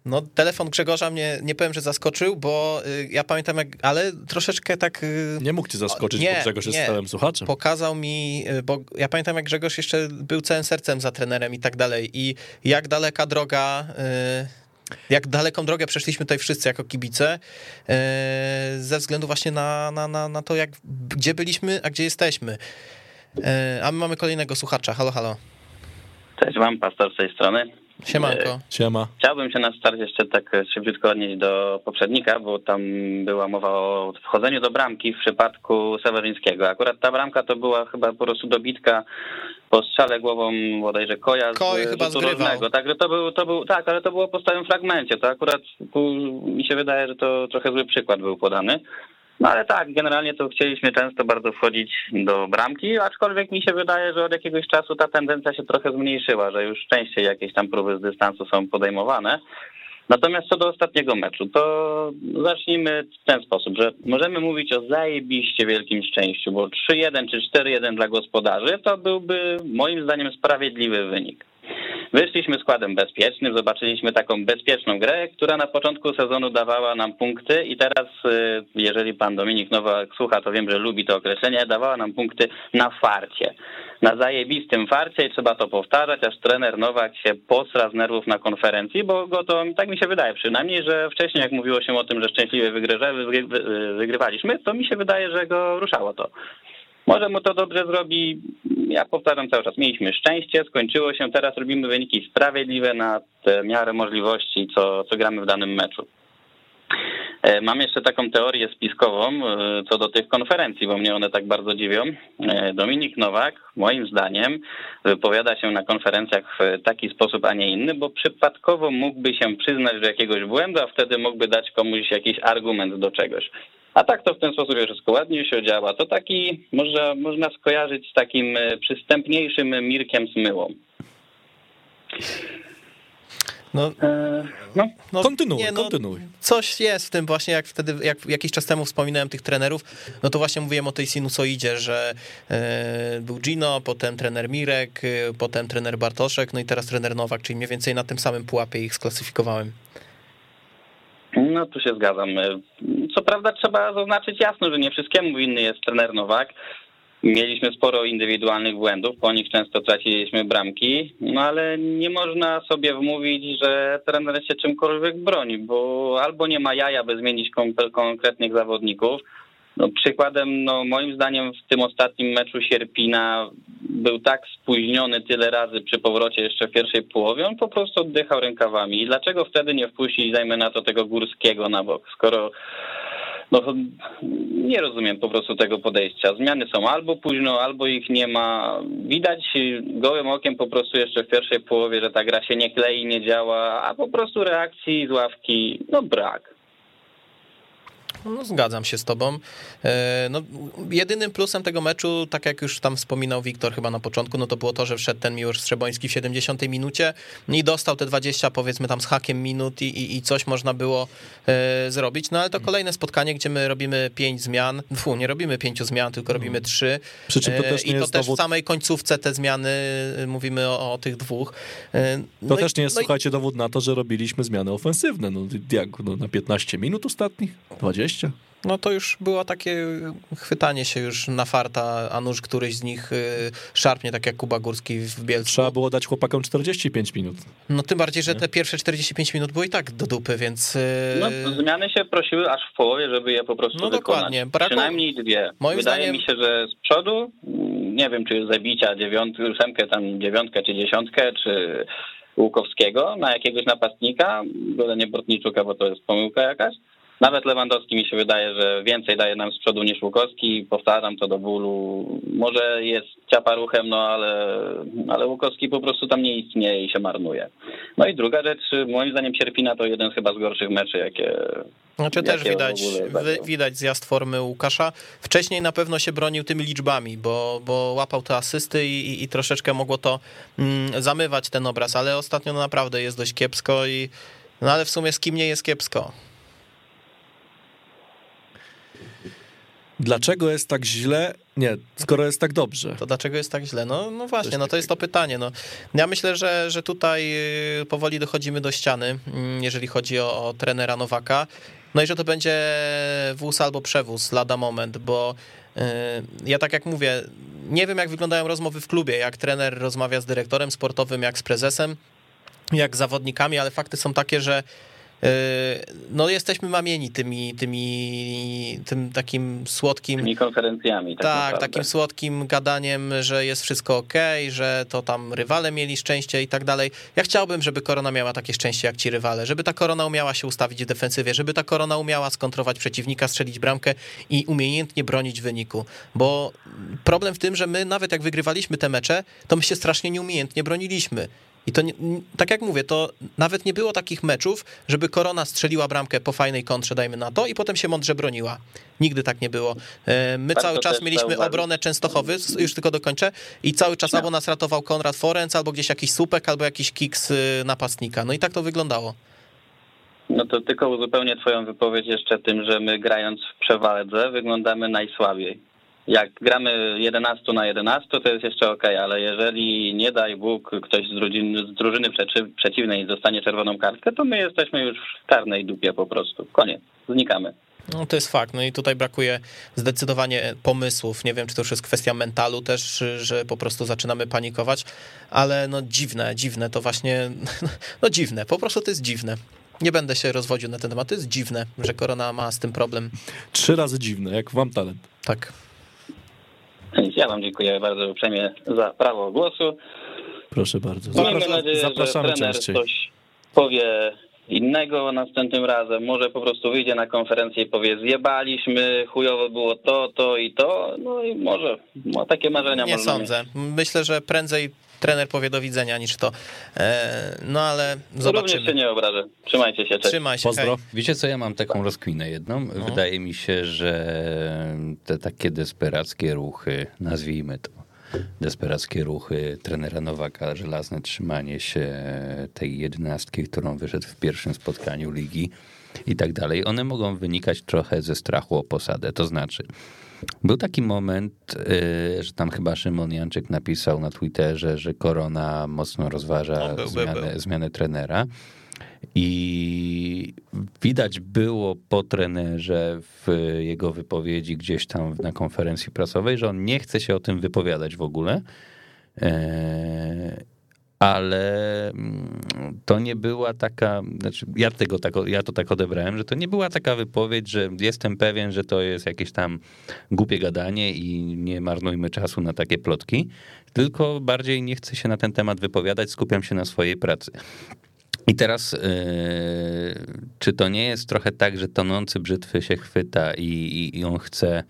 No, telefon Grzegorza mnie, nie powiem, że zaskoczył, bo y, ja pamiętam, jak, ale troszeczkę tak y, Nie mógł cię zaskoczyć, Nie, bo Grzegorz jest stałym słuchaczem. pokazał mi, y, bo ja pamiętam, jak Grzegorz jeszcze był całym sercem za trenerem i tak dalej i jak daleka droga... y, Jak daleką drogę przeszliśmy tutaj wszyscy jako kibice, ze względu właśnie na, na, na, na to, jak, gdzie byliśmy, a gdzie jesteśmy. Y, A my mamy kolejnego słuchacza. Halo, halo. Cześć, mam pastor z tej strony. Siemanko. Siema. Chciałbym się na start jeszcze tak szybciutko odnieść do poprzednika, bo tam była mowa o wchodzeniu do bramki w przypadku Seweryńskiego. Akurat ta bramka to była chyba po prostu dobitka po strzale głową bodajże Koja z Koj chyba rożnego. Także to był, to był, tak, ale to było po stałym fragmencie. To akurat mi się wydaje, że to trochę zły przykład był podany. No ale tak, generalnie to chcieliśmy często bardzo wchodzić do bramki, aczkolwiek mi się wydaje, że od jakiegoś czasu ta tendencja się trochę zmniejszyła, że już częściej jakieś tam próby z dystansu są podejmowane. Natomiast co do ostatniego meczu, to zacznijmy w ten sposób, że możemy mówić o zajebiście wielkim szczęściu, bo 3-1 czy 4-1 dla gospodarzy to byłby moim zdaniem sprawiedliwy wynik. Wyszliśmy składem bezpiecznym, zobaczyliśmy taką bezpieczną grę, która na początku sezonu dawała nam punkty i teraz, y, jeżeli pan Dominik Nowak słucha, to wiem, że lubi to określenie, dawała nam punkty na farcie. Na zajebistym farcie i trzeba to powtarzać, aż trener Nowak się posra z nerwów na konferencji, bo go to, tak mi się wydaje przynajmniej, że wcześniej jak mówiło się o tym, że szczęśliwie wygrywa- wygry- wy- wygrywaliśmy, to mi się wydaje, że go ruszało to. Może mu to dobrze zrobi. Ja powtarzam cały czas, mieliśmy szczęście, skończyło się, teraz robimy wyniki sprawiedliwe na miarę możliwości, co, co gramy w danym meczu. E, Mam jeszcze taką teorię spiskową e, co do tych konferencji, bo mnie one tak bardzo dziwią. E, Dominik Nowak, moim zdaniem, wypowiada się na konferencjach w taki sposób, a nie inny, bo przypadkowo mógłby się przyznać do jakiegoś błędu, a wtedy mógłby dać komuś jakiś argument do czegoś. A tak to w ten sposób wszystko ładnie się działa. To taki, może, można skojarzyć z takim e, przystępniejszym Mirkiem Smyłą. No, No, no, Kontynuuj, nie, no, kontynuuj. Coś jest w tym właśnie, jak wtedy, jak jakiś czas temu wspominałem tych trenerów, no to właśnie mówiłem o tej sinusoidzie, że e, był Gino, potem trener Mirek, e, potem trener Bartoszek, no i teraz trener Nowak, czyli mniej więcej na tym samym pułapie ich sklasyfikowałem. No tu się zgadzam. Co prawda trzeba zaznaczyć jasno, że nie wszystkiemu winny jest trener Nowak. Mieliśmy sporo indywidualnych błędów, po nich często traciliśmy bramki, no ale nie można sobie wmówić, że trener się czymkolwiek broni, bo albo nie ma jaja, by zmienić kon- konkretnych zawodników. No, przykładem, no, moim zdaniem, w tym ostatnim meczu Sierpina był tak spóźniony tyle razy przy powrocie jeszcze w pierwszej połowie, on po prostu oddychał rękawami. I dlaczego wtedy nie wpuścić, dajmy na to, tego Górskiego na bok, skoro no, nie rozumiem po prostu tego podejścia. Zmiany są albo późno, albo ich nie ma. Widać gołym okiem po prostu jeszcze w pierwszej połowie, że ta gra się nie klei, nie działa, a po prostu reakcji z ławki, no brak. No, zgadzam się z tobą. E, No, jedynym plusem tego meczu, tak jak już tam wspominał Wiktor chyba na początku, no to było to, że wszedł ten Miłosz Strzeboński w 70 minucie i dostał te 20 powiedzmy tam z hakiem minut i, i, i coś można było e, zrobić. No ale to kolejne spotkanie, gdzie my robimy 5 zmian. Fu, nie robimy 5 zmian, tylko robimy 3. Przy czym to też nie I to jest też dowód- w samej końcówce te zmiany, e, mówimy o, o tych dwóch. E, To no i- też nie jest, no słuchajcie, dowód na to, że robiliśmy zmiany ofensywne. No, jak, no, na 15 minut ostatnich? 20? No to już było takie chwytanie się już na farta, a nuż któryś z nich y, szarpnie, tak jak Kuba Górski w Bielsku. Trzeba było dać chłopakom 45 minut. No tym bardziej, że te pierwsze 45 minut były i tak do dupy, więc... y, No, zmiany się prosiły aż w połowie, żeby je po prostu No wykonać. dokładnie. Brakło- Przynajmniej dwie. Moim Wydaje zdaniem- mi się, że z przodu, mm, nie wiem, czy zabicia dziewiątkę, ósemkę, tam dziewiątkę czy dziesiątkę, czy Łukowskiego na jakiegoś napastnika, golenie Bortniczuka, bo to jest pomyłka jakaś. Nawet Lewandowski mi się wydaje, że więcej daje nam z przodu niż Łukowski. Powtarzam to do bólu. Może jest ciaparuchem, no ale, ale Łukowski po prostu tam nie istnieje i się marnuje. No i druga rzecz, moim zdaniem Sierpina to jeden chyba z gorszych meczy, jakie... Znaczy też widać, widać zjazd formy Łukasza. Wcześniej na pewno się bronił tymi liczbami, bo, bo łapał te asysty i, i, i troszeczkę mogło to mm, zamywać ten obraz, ale ostatnio no naprawdę jest dość kiepsko i no ale w sumie z kim nie jest kiepsko? Dlaczego jest tak źle? Nie, skoro jest tak dobrze. To dlaczego jest tak źle? No, no właśnie, no to jest to pytanie. No. Ja myślę, że, że tutaj y, powoli dochodzimy do ściany, mm, jeżeli chodzi o, o trenera Nowaka. No i że to będzie wóz albo przewóz lada moment, bo y, ja tak jak mówię, nie wiem jak wyglądają rozmowy w klubie, jak trener rozmawia z dyrektorem sportowym, jak z prezesem, jak z zawodnikami, ale fakty są takie, że no jesteśmy mamieni tymi, tymi tym takim słodkim... Tymi konferencjami. Tak, naprawdę. takim słodkim gadaniem, że jest wszystko ok, że to tam rywale mieli szczęście i tak dalej. Ja chciałbym, żeby Korona miała takie szczęście jak ci rywale, żeby ta Korona umiała się ustawić w defensywie, żeby ta Korona umiała skontrować przeciwnika, strzelić bramkę i umiejętnie bronić wyniku, bo problem w tym, że my nawet jak wygrywaliśmy te mecze, to my się strasznie nieumiejętnie broniliśmy. I to, nie, tak jak mówię, to nawet nie było takich meczów, żeby Korona strzeliła bramkę po fajnej kontrze, dajmy na to, i potem się mądrze broniła. Nigdy tak nie było. E, my Warto cały czas mieliśmy obronę Częstochowy, już tylko dokończę, i cały czas No. albo nas ratował Konrad Forenc, albo gdzieś jakiś słupek, albo jakiś kiks y, napastnika. No i tak to wyglądało. No to tylko uzupełnię twoją wypowiedź jeszcze tym, że my grając w przewadze wyglądamy najsłabiej. Jak gramy 11 na 11, to jest jeszcze ok, ale jeżeli nie daj Bóg ktoś z drużyny, z drużyny przeczy, przeciwnej dostanie czerwoną kartkę, to my jesteśmy już w karnej dupie po prostu. Koniec. Znikamy. No to jest fakt. No i tutaj brakuje zdecydowanie pomysłów. Nie wiem, czy to już jest kwestia mentalu też, że po prostu zaczynamy panikować, ale no dziwne, dziwne to właśnie, no dziwne, po prostu to jest dziwne. Nie będę się rozwodził na ten temat, to jest dziwne, że korona ma z tym problem. Trzy razy dziwne, jak wam talent. Tak. Ja wam dziękuję bardzo uprzejmie za prawo głosu. Proszę bardzo. Miejmy Zapras- nadzieję, zapraszamy że trener częściej. coś powie innego następnym razem. Może po prostu wyjdzie na konferencję i powie zjebaliśmy, chujowo było to, to i to. No i może ma takie marzenia Nie można mieć. sądzę. Myślę, że prędzej trener powie do widzenia niż to. E, No ale Również zobaczymy. się nie obrażę. Trzymajcie się, cześć. Trzymaj się. Pozdro. hej. Wiecie co, ja mam taką rozkminę jedną. Wydaje mi się, że te takie desperackie ruchy, nazwijmy to, desperackie ruchy trenera Nowaka, żelazne trzymanie się tej jedenastki, którą wyszedł w pierwszym spotkaniu ligi i tak dalej, one mogą wynikać trochę ze strachu o posadę. To znaczy, był taki moment, y, że tam chyba Szymon Janczyk napisał na Twitterze, że Korona mocno rozważa No, był, był, zmianę, był. zmianę trenera. I widać było po trenerze w jego wypowiedzi gdzieś tam na konferencji prasowej, że on nie chce się o tym wypowiadać w ogóle. Ale mm, to nie była taka, znaczy ja, tego tak, ja to tak odebrałem, że to nie była taka wypowiedź, że jestem pewien, że to jest jakieś tam głupie gadanie i nie marnujmy czasu na takie plotki, tylko bardziej nie chcę się na ten temat wypowiadać, skupiam się na swojej pracy. I teraz, yy, czy to nie jest trochę tak, że tonący brzytwy się chwyta i, i, i on chce,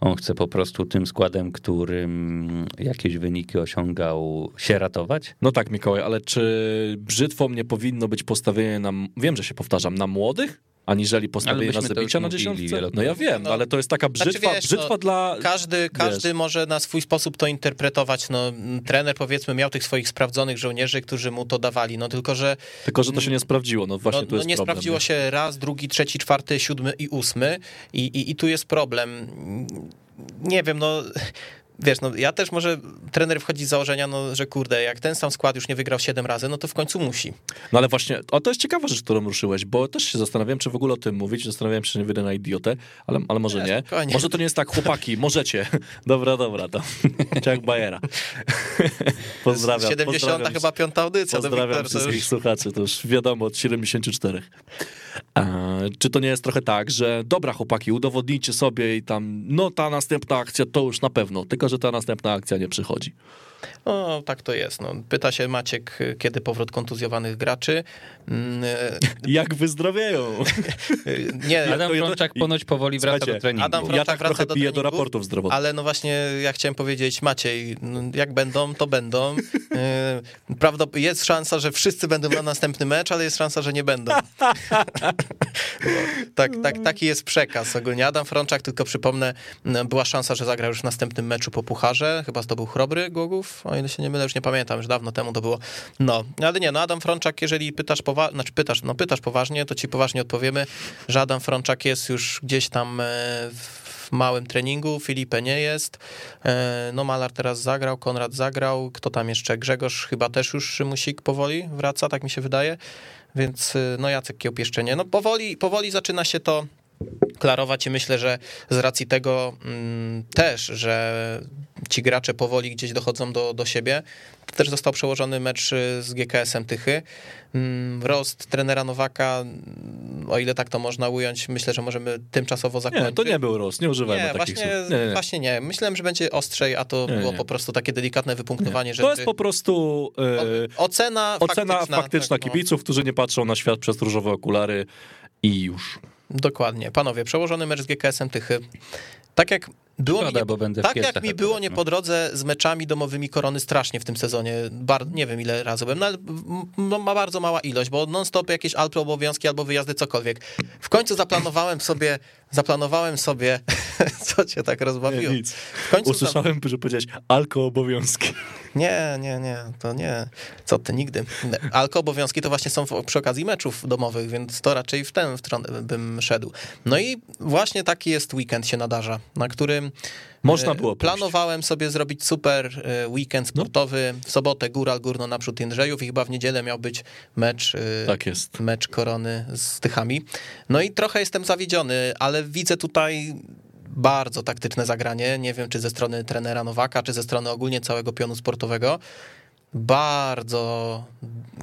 on chce po prostu tym składem, którym jakieś wyniki osiągał, się ratować? No tak, Mikołaj, ale czy brzytwą nie powinno być postawienie na, wiem, że się powtarzam, na młodych? Aniżeli postawienie na zabicia na dziesiątce? No ja wiem, No, ale to jest taka znaczy, brzytwa, wiesz, brzytwa no, dla... Każdy, każdy może na swój sposób to interpretować. No, trener powiedzmy miał tych swoich sprawdzonych żołnierzy, którzy mu to dawali. No tylko, że Tylko, że to się nie sprawdziło, no właśnie no, tu no jest nie problem. sprawdziło nie? się raz, drugi, trzeci, czwarty, siódmy i ósmy i, i, i tu jest problem. Nie wiem, no wiesz, no ja też może trener wchodzi z założenia, no, że kurde, jak ten sam skład już nie wygrał siedem razy, no to w końcu musi. No ale właśnie, o to jest ciekawa rzecz, którą ruszyłeś, bo też się zastanawiałem, czy w ogóle o tym mówić, zastanawiałem się, czy nie wyjdę na idiotę, ale, ale może Nie, nie. Może to nie jest tak, chłopaki, możecie. Dobra, dobra, to jak Bajera. Pozdrawiam. 70 pozdrawiam, chyba piąta audycja do Pozdrawiam Wiktor, wszystkich już... słuchaczy, to już wiadomo od 74. E, czy to nie jest trochę tak, że dobra chłopaki, udowodnijcie sobie i tam, no ta następna akcja to już na pewno, tylko że ta następna akcja nie przychodzi. No, tak to jest. No. Pyta się Maciek, kiedy powrót kontuzjowanych graczy. Jak wyzdrowieją? Nie, Adam Frączak ponoć powoli wraca Słuchajcie, do treningu. Adam Ja tak wraca trochę do piję do treningu, raportów zdrowotnych. Ale no właśnie, ja chciałem powiedzieć, Maciej, no, jak będą, to będą. Yy, Prawda, jest szansa, że wszyscy będą na następny mecz, ale jest szansa, że nie będą. tak, tak, taki jest przekaz ogólnie. Adam Frączak, tylko przypomnę, była szansa, że zagra już w następnym meczu po Pucharze. Chyba to był Chrobry Głogów, o ile się nie mylę, już nie pamiętam, już dawno temu to było. No, ale nie, no Adam Frączak, jeżeli pytasz, powa- znaczy pytasz, no pytasz poważnie, to ci poważnie odpowiemy, że Adam Frączak jest już gdzieś tam e, w małym treningu, Filipe nie jest, E, no Malar teraz zagrał, Konrad zagrał, kto tam jeszcze, Grzegorz chyba też już Szymusik powoli wraca, tak mi się wydaje, więc e, no Jacek Kiełb jeszcze nie, no powoli, powoli zaczyna się to klarować i myślę, że z racji tego mm, też, że ci gracze powoli gdzieś dochodzą do, do siebie, to też został przełożony mecz y, z GKS-em Tychy. Mm, Rost trenera Nowaka, mm, o ile tak to można ująć, myślę, że możemy tymczasowo zakończyć. Nie, to nie był roz, nie używajmy Nie, takich właśnie, słów. Nie, nie. właśnie nie. Myślałem, że będzie ostrzej, a to Nie, było po prostu takie delikatne wypunktowanie To rzeczy. jest po prostu e, Ocena, ocena faktyczna, faktyczna tak, no. kibiców, którzy nie patrzą na świat przez różowe okulary i już. Dokładnie. Panowie, przełożony mecz z GKS-em Tychy. Tak jak było Szkoda, mi nie, bo będę w tak jak mi było nie po drodze z meczami domowymi Korony strasznie w tym sezonie. Bar, nie wiem ile razy byłem, no, no, ma bardzo mała ilość, bo non-stop jakieś alpy obowiązki albo wyjazdy, cokolwiek. W końcu zaplanowałem sobie, zaplanowałem sobie, co cię tak rozbawiło? nic. W końcu za- Usłyszałem, że powiedziałeś alko obowiązki. Nie, nie, nie, to nie. Co ty, nigdy. Alko obowiązki to właśnie są przy okazji meczów domowych, więc to raczej w tę stronę bym szedł. No i właśnie taki jest weekend się nadarza, na którym Można e, było pójść. Planowałem sobie zrobić super e, weekend sportowy. W sobotę Góral Górno naprzód Jędrzejów i chyba w niedzielę miał być mecz e, Tak jest. mecz korony z Tychami. No i trochę jestem zawiedziony, ale widzę tutaj bardzo taktyczne zagranie. Nie wiem, czy ze strony trenera Nowaka, czy ze strony ogólnie całego pionu sportowego. Bardzo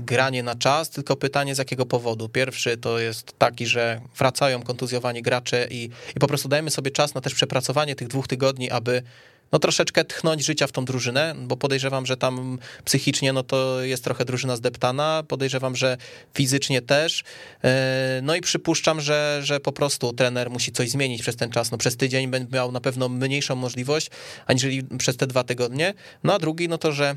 granie na czas, tylko pytanie z jakiego powodu. Pierwszy to jest taki, że wracają kontuzjowani gracze i, i po prostu dajemy sobie czas na też przepracowanie tych dwóch tygodni, aby no troszeczkę tchnąć życia w tą drużynę, bo podejrzewam, że tam psychicznie no to jest trochę drużyna zdeptana, podejrzewam, że fizycznie też, E, no i przypuszczam, że, że po prostu trener musi coś zmienić przez ten czas, no przez tydzień będzie miał na pewno mniejszą możliwość, aniżeli przez te dwa tygodnie, no a drugi no to, że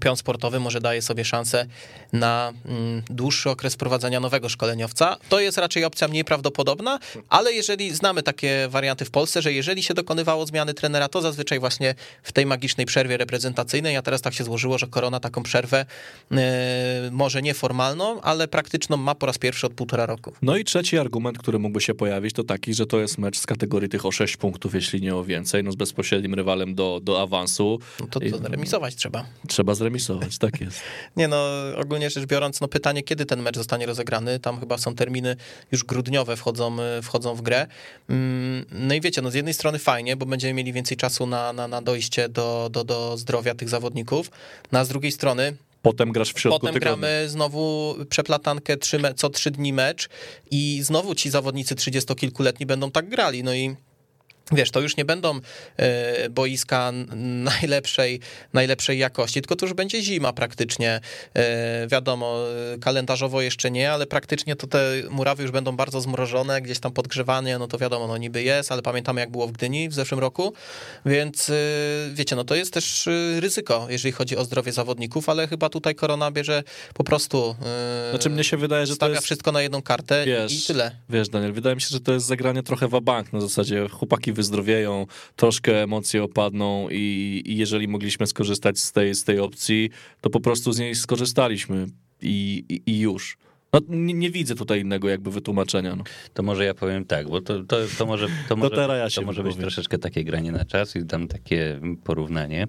pion sportowy może daje sobie szansę na mm, dłuższy okres prowadzenia nowego szkoleniowca. To jest raczej opcja mniej prawdopodobna, ale jeżeli znamy takie warianty w Polsce, że jeżeli się dokonywało zmiany trenera, to zazwyczaj właśnie w tej magicznej przerwie reprezentacyjnej, a teraz tak się złożyło, że Korona taką przerwę e, może nieformalną, ale praktyczną ma po raz pierwszy od półtora roku. No i trzeci argument, który mógłby się pojawić, to taki, że to jest mecz z kategorii tych o 6 punktów, jeśli nie o więcej, no z bezpośrednim rywalem do, do awansu. No to, to remisować trzeba. Trzeba zremisować, tak jest. Nie no, ogólnie rzecz biorąc, no pytanie, kiedy ten mecz zostanie rozegrany, tam chyba są terminy już grudniowe wchodzą, y, wchodzą w grę. Mm, No i wiecie, no z jednej strony fajnie, bo będziemy mieli więcej czasu na, na, na dojście do, do, do zdrowia tych zawodników, no a z drugiej strony Potem grasz w środku Potem tygodnia. gramy znowu przeplatankę trzy co trzy dni mecz i znowu ci zawodnicy trzydziestokilkuletni będą tak grali. No i wiesz, to już nie będą e, boiska najlepszej, najlepszej jakości, tylko to już będzie zima praktycznie. E, Wiadomo, e, kalendarzowo jeszcze nie, ale praktycznie to te murawy już będą bardzo zmrożone, gdzieś tam podgrzewanie, no to wiadomo, no niby jest, ale pamiętamy jak było w Gdyni w zeszłym roku, więc wiecie, no to jest też ryzyko, jeżeli chodzi o zdrowie zawodników, ale chyba tutaj korona bierze po prostu Znaczy mnie się wydaje, że to stawia jest... wszystko na jedną kartę Wiesz, i tyle. Wiesz, Daniel, wydaje mi się, że to jest zagranie trochę wabank na zasadzie chłopaki wyzdrowieją, troszkę emocje opadną i, i jeżeli mogliśmy skorzystać z tej, z tej opcji, to po prostu z niej skorzystaliśmy i, i, i już. No, nie, nie widzę tutaj innego jakby wytłumaczenia. No. To może ja powiem tak, bo to, to, to może, to może, teraz ja to może być troszeczkę takie granie na czas i dam takie porównanie.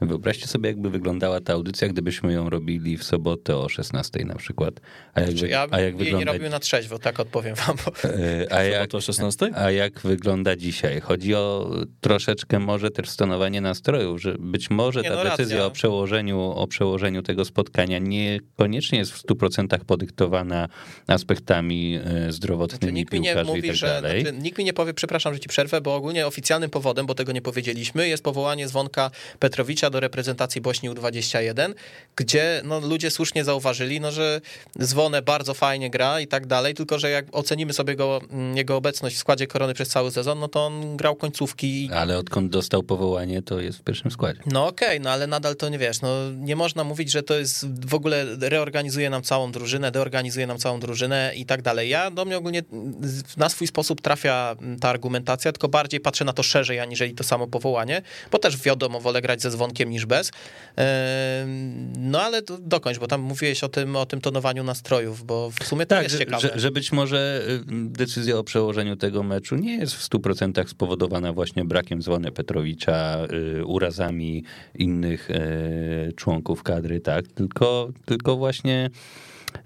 Wyobraźcie sobie, jakby wyglądała ta audycja, gdybyśmy ją robili w sobotę o 16 na przykład. A jak, Czy wy, ja a jak jej nie wygląda... robił na trzeźwo, tak odpowiem wam. Bo... E, A jak, To o 16? a jak wygląda dzisiaj? Chodzi o troszeczkę może też stonowanie nastrojów, że być może Nie, ta no racja. decyzja o przełożeniu, o przełożeniu tego spotkania niekoniecznie jest w 100% podyktowana podyktowana aspektami e, zdrowotnymi Znaczy, nikt mi nie piłkarzy i mówi, tak że. dalej. Znaczy, nikt mi nie powie, przepraszam, że ci przerwę, bo ogólnie oficjalnym powodem, bo tego nie powiedzieliśmy, jest powołanie Zwonka Petrowicza do reprezentacji Bośni U21, gdzie no, ludzie słusznie zauważyli, no, że Zwonę bardzo fajnie gra i tak dalej, tylko że jak ocenimy sobie go, mm, jego obecność w składzie korony przez cały sezon, no to on grał końcówki. Ale odkąd dostał powołanie, to jest w pierwszym składzie. No okej, no ale nadal to nie wiesz, no nie można mówić, że to jest w ogóle reorganizuje nam całą drużynę, deorganizuje nam całą drużynę i tak dalej. Ja do mnie ogólnie na swój sposób trafia ta argumentacja, tylko bardziej patrzę na to szerzej, aniżeli to samo powołanie, bo też wiadomo, wolę grać ze dzwonkiem niż bez. No ale dokończ, bo tam mówiłeś o tym, o tym tonowaniu nastrojów, bo w sumie to Tak, jest ciekawe. że, że być może decyzja o przełożeniu tego meczu nie jest w 100% spowodowana właśnie brakiem dzwony Petrowicza, y, urazami innych y, członków kadry, tak, tylko, tylko właśnie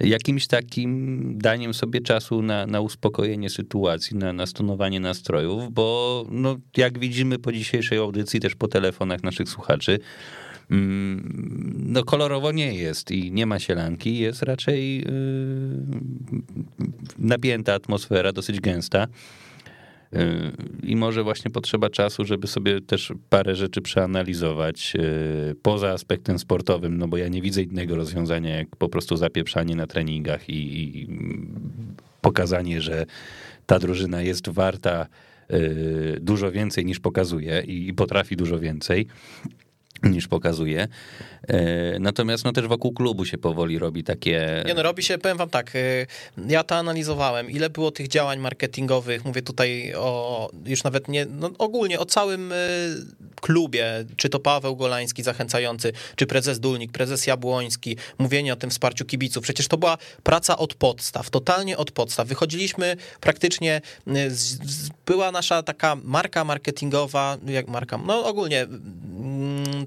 jakimś takim daniem sobie czasu na, na uspokojenie sytuacji, na, na stonowanie nastrojów, bo no, jak widzimy po dzisiejszej audycji, też po telefonach naszych słuchaczy, mm, no kolorowo nie jest i nie ma sielanki, jest raczej yy, napięta atmosfera, dosyć gęsta. Yy, I może właśnie potrzeba czasu, żeby sobie też parę rzeczy przeanalizować yy, poza aspektem sportowym, no bo ja nie widzę innego rozwiązania jak po prostu zapieprzanie na treningach i, i pokazanie, że ta drużyna jest warta yy, dużo więcej niż pokazuje i potrafi dużo więcej niż pokazuje. E, Natomiast no też wokół klubu się powoli robi takie... Nie no, robi się, powiem wam tak, y, ja to analizowałem, ile było tych działań marketingowych, mówię tutaj o, już nawet nie, no ogólnie o całym y, klubie, czy to Paweł Golański zachęcający, czy prezes Dulnik, prezes Jabłoński, mówienie o tym wsparciu kibiców, przecież to była praca od podstaw, totalnie od podstaw, wychodziliśmy praktycznie, z, z, była nasza taka marka marketingowa, jak marka, no ogólnie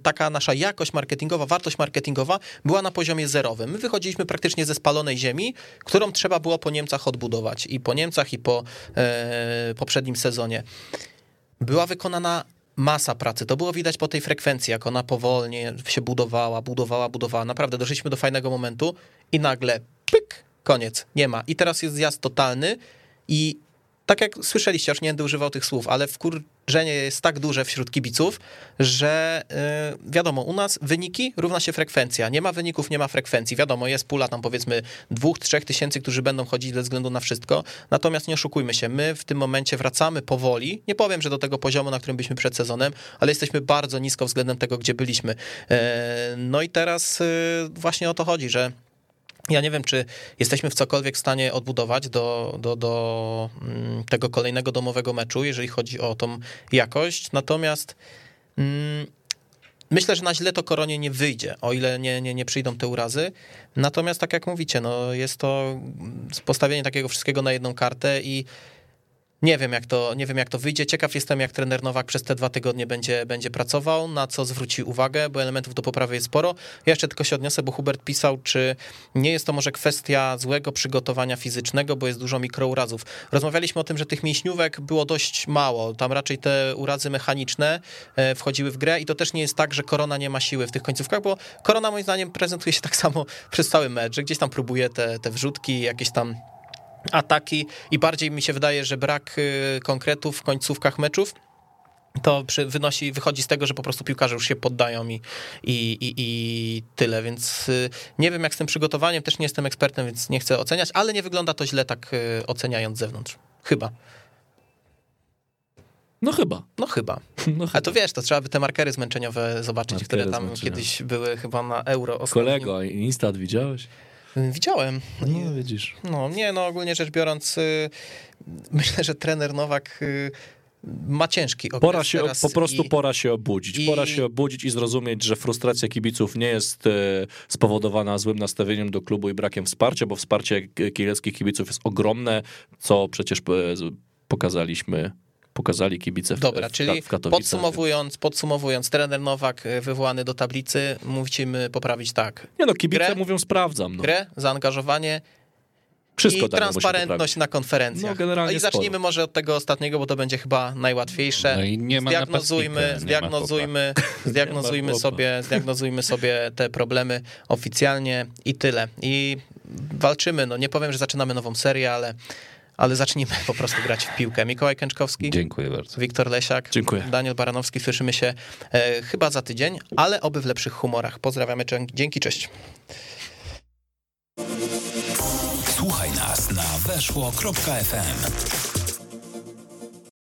taka nasza jakość marketingowa, wartość marketingowa była na poziomie zerowym. My wychodziliśmy praktycznie ze spalonej ziemi, którą trzeba było po Niemcach odbudować. I po Niemcach, i po e, poprzednim sezonie. Była wykonana masa pracy. To było widać po tej frekwencji, jak ona powolnie się budowała, budowała, budowała. Naprawdę doszliśmy do fajnego momentu i nagle pyk, koniec, nie ma. I teraz jest zjazd totalny i tak jak słyszeliście, już nie będę używał tych słów, ale wkurzenie jest tak duże wśród kibiców, że yy, wiadomo, u nas wyniki równa się frekwencja. Nie ma wyników, nie ma frekwencji. Wiadomo, jest pula tam powiedzmy dwóch, trzech tysięcy, którzy będą chodzić bez względu na wszystko. Natomiast nie oszukujmy się, my w tym momencie wracamy powoli. Nie powiem, że do tego poziomu, na którym byliśmy przed sezonem, ale jesteśmy bardzo nisko względem tego, gdzie byliśmy. Yy, no i teraz yy, właśnie o to chodzi, że ja nie wiem, czy jesteśmy w cokolwiek w stanie odbudować do, do, do mm, tego kolejnego domowego meczu, jeżeli chodzi o tą jakość. Natomiast mm, myślę, że na źle to koronie nie wyjdzie, o ile nie, nie, nie przyjdą te urazy. Natomiast tak jak mówicie, no jest to postawienie takiego wszystkiego na jedną kartę i nie wiem, jak to, nie wiem, jak to wyjdzie. Ciekaw jestem, jak trener Nowak przez te dwa tygodnie będzie, będzie pracował, na co zwróci uwagę, bo elementów do poprawy jest sporo. Ja jeszcze tylko się odniosę, bo Hubert pisał, czy nie jest to może kwestia złego przygotowania fizycznego, bo jest dużo mikrourazów. Rozmawialiśmy o tym, że tych mięśniówek było dość mało. Tam raczej te urazy mechaniczne e, wchodziły w grę i to też nie jest tak, że korona nie ma siły w tych końcówkach, bo korona moim zdaniem prezentuje się tak samo przez cały mecz, że gdzieś tam próbuje te, te wrzutki, jakieś tam ataki i bardziej mi się wydaje, że brak y, konkretów w końcówkach meczów to przy, wynosi, wychodzi z tego, że po prostu piłkarze już się poddają i, i, i, i tyle, więc y, nie wiem jak z tym przygotowaniem, też nie jestem ekspertem, więc nie chcę oceniać, ale nie wygląda to źle tak y, oceniając z zewnątrz. Chyba. No chyba. No chyba. No A to wiesz, to trzeba by te markery zmęczeniowe zobaczyć, Markery które tam zmęczeniowe. kiedyś były chyba na euro. ostatnim. Kolego, Instat widziałeś? Widziałem. No widzisz. No nie, no ogólnie rzecz biorąc, y, myślę, że trener Nowak y, ma ciężki okres Pora się, po prostu i, pora się obudzić. i- Pora się obudzić i zrozumieć, że frustracja kibiców nie jest e, spowodowana złym nastawieniem do klubu i brakiem wsparcia, bo wsparcie kieleckich kibiców jest ogromne, co przecież pokazaliśmy, pokazali kibice w, Dobra, w, czyli w Katowicach. podsumowując, podsumowując, trener Nowak y, wywołany do tablicy, musimy poprawić tak. Nie no, kibice Grę- mówią sprawdzam. No. Grę, zaangażowanie Wszystko i transparentność na konferencjach. No, generalnie I zacznijmy sporo. może od tego ostatniego, bo to będzie chyba najłatwiejsze. No i nie ma zdiagnozujmy, nie ma zdiagnozujmy, zdiagnozujmy chłopa. sobie, zdiagnozujmy sobie te problemy oficjalnie i tyle. I walczymy. No nie powiem, że zaczynamy nową serię, ale, ale zacznijmy po prostu grać w piłkę. Mikołaj Kęczkowski. Dziękuję bardzo. Wiktor Lesiak. Dziękuję. Daniel Baranowski. Słyszymy się e, chyba za tydzień, ale oby w lepszych humorach. Pozdrawiamy. Dzięki, cześć. Słuchaj nas na weszło.fm.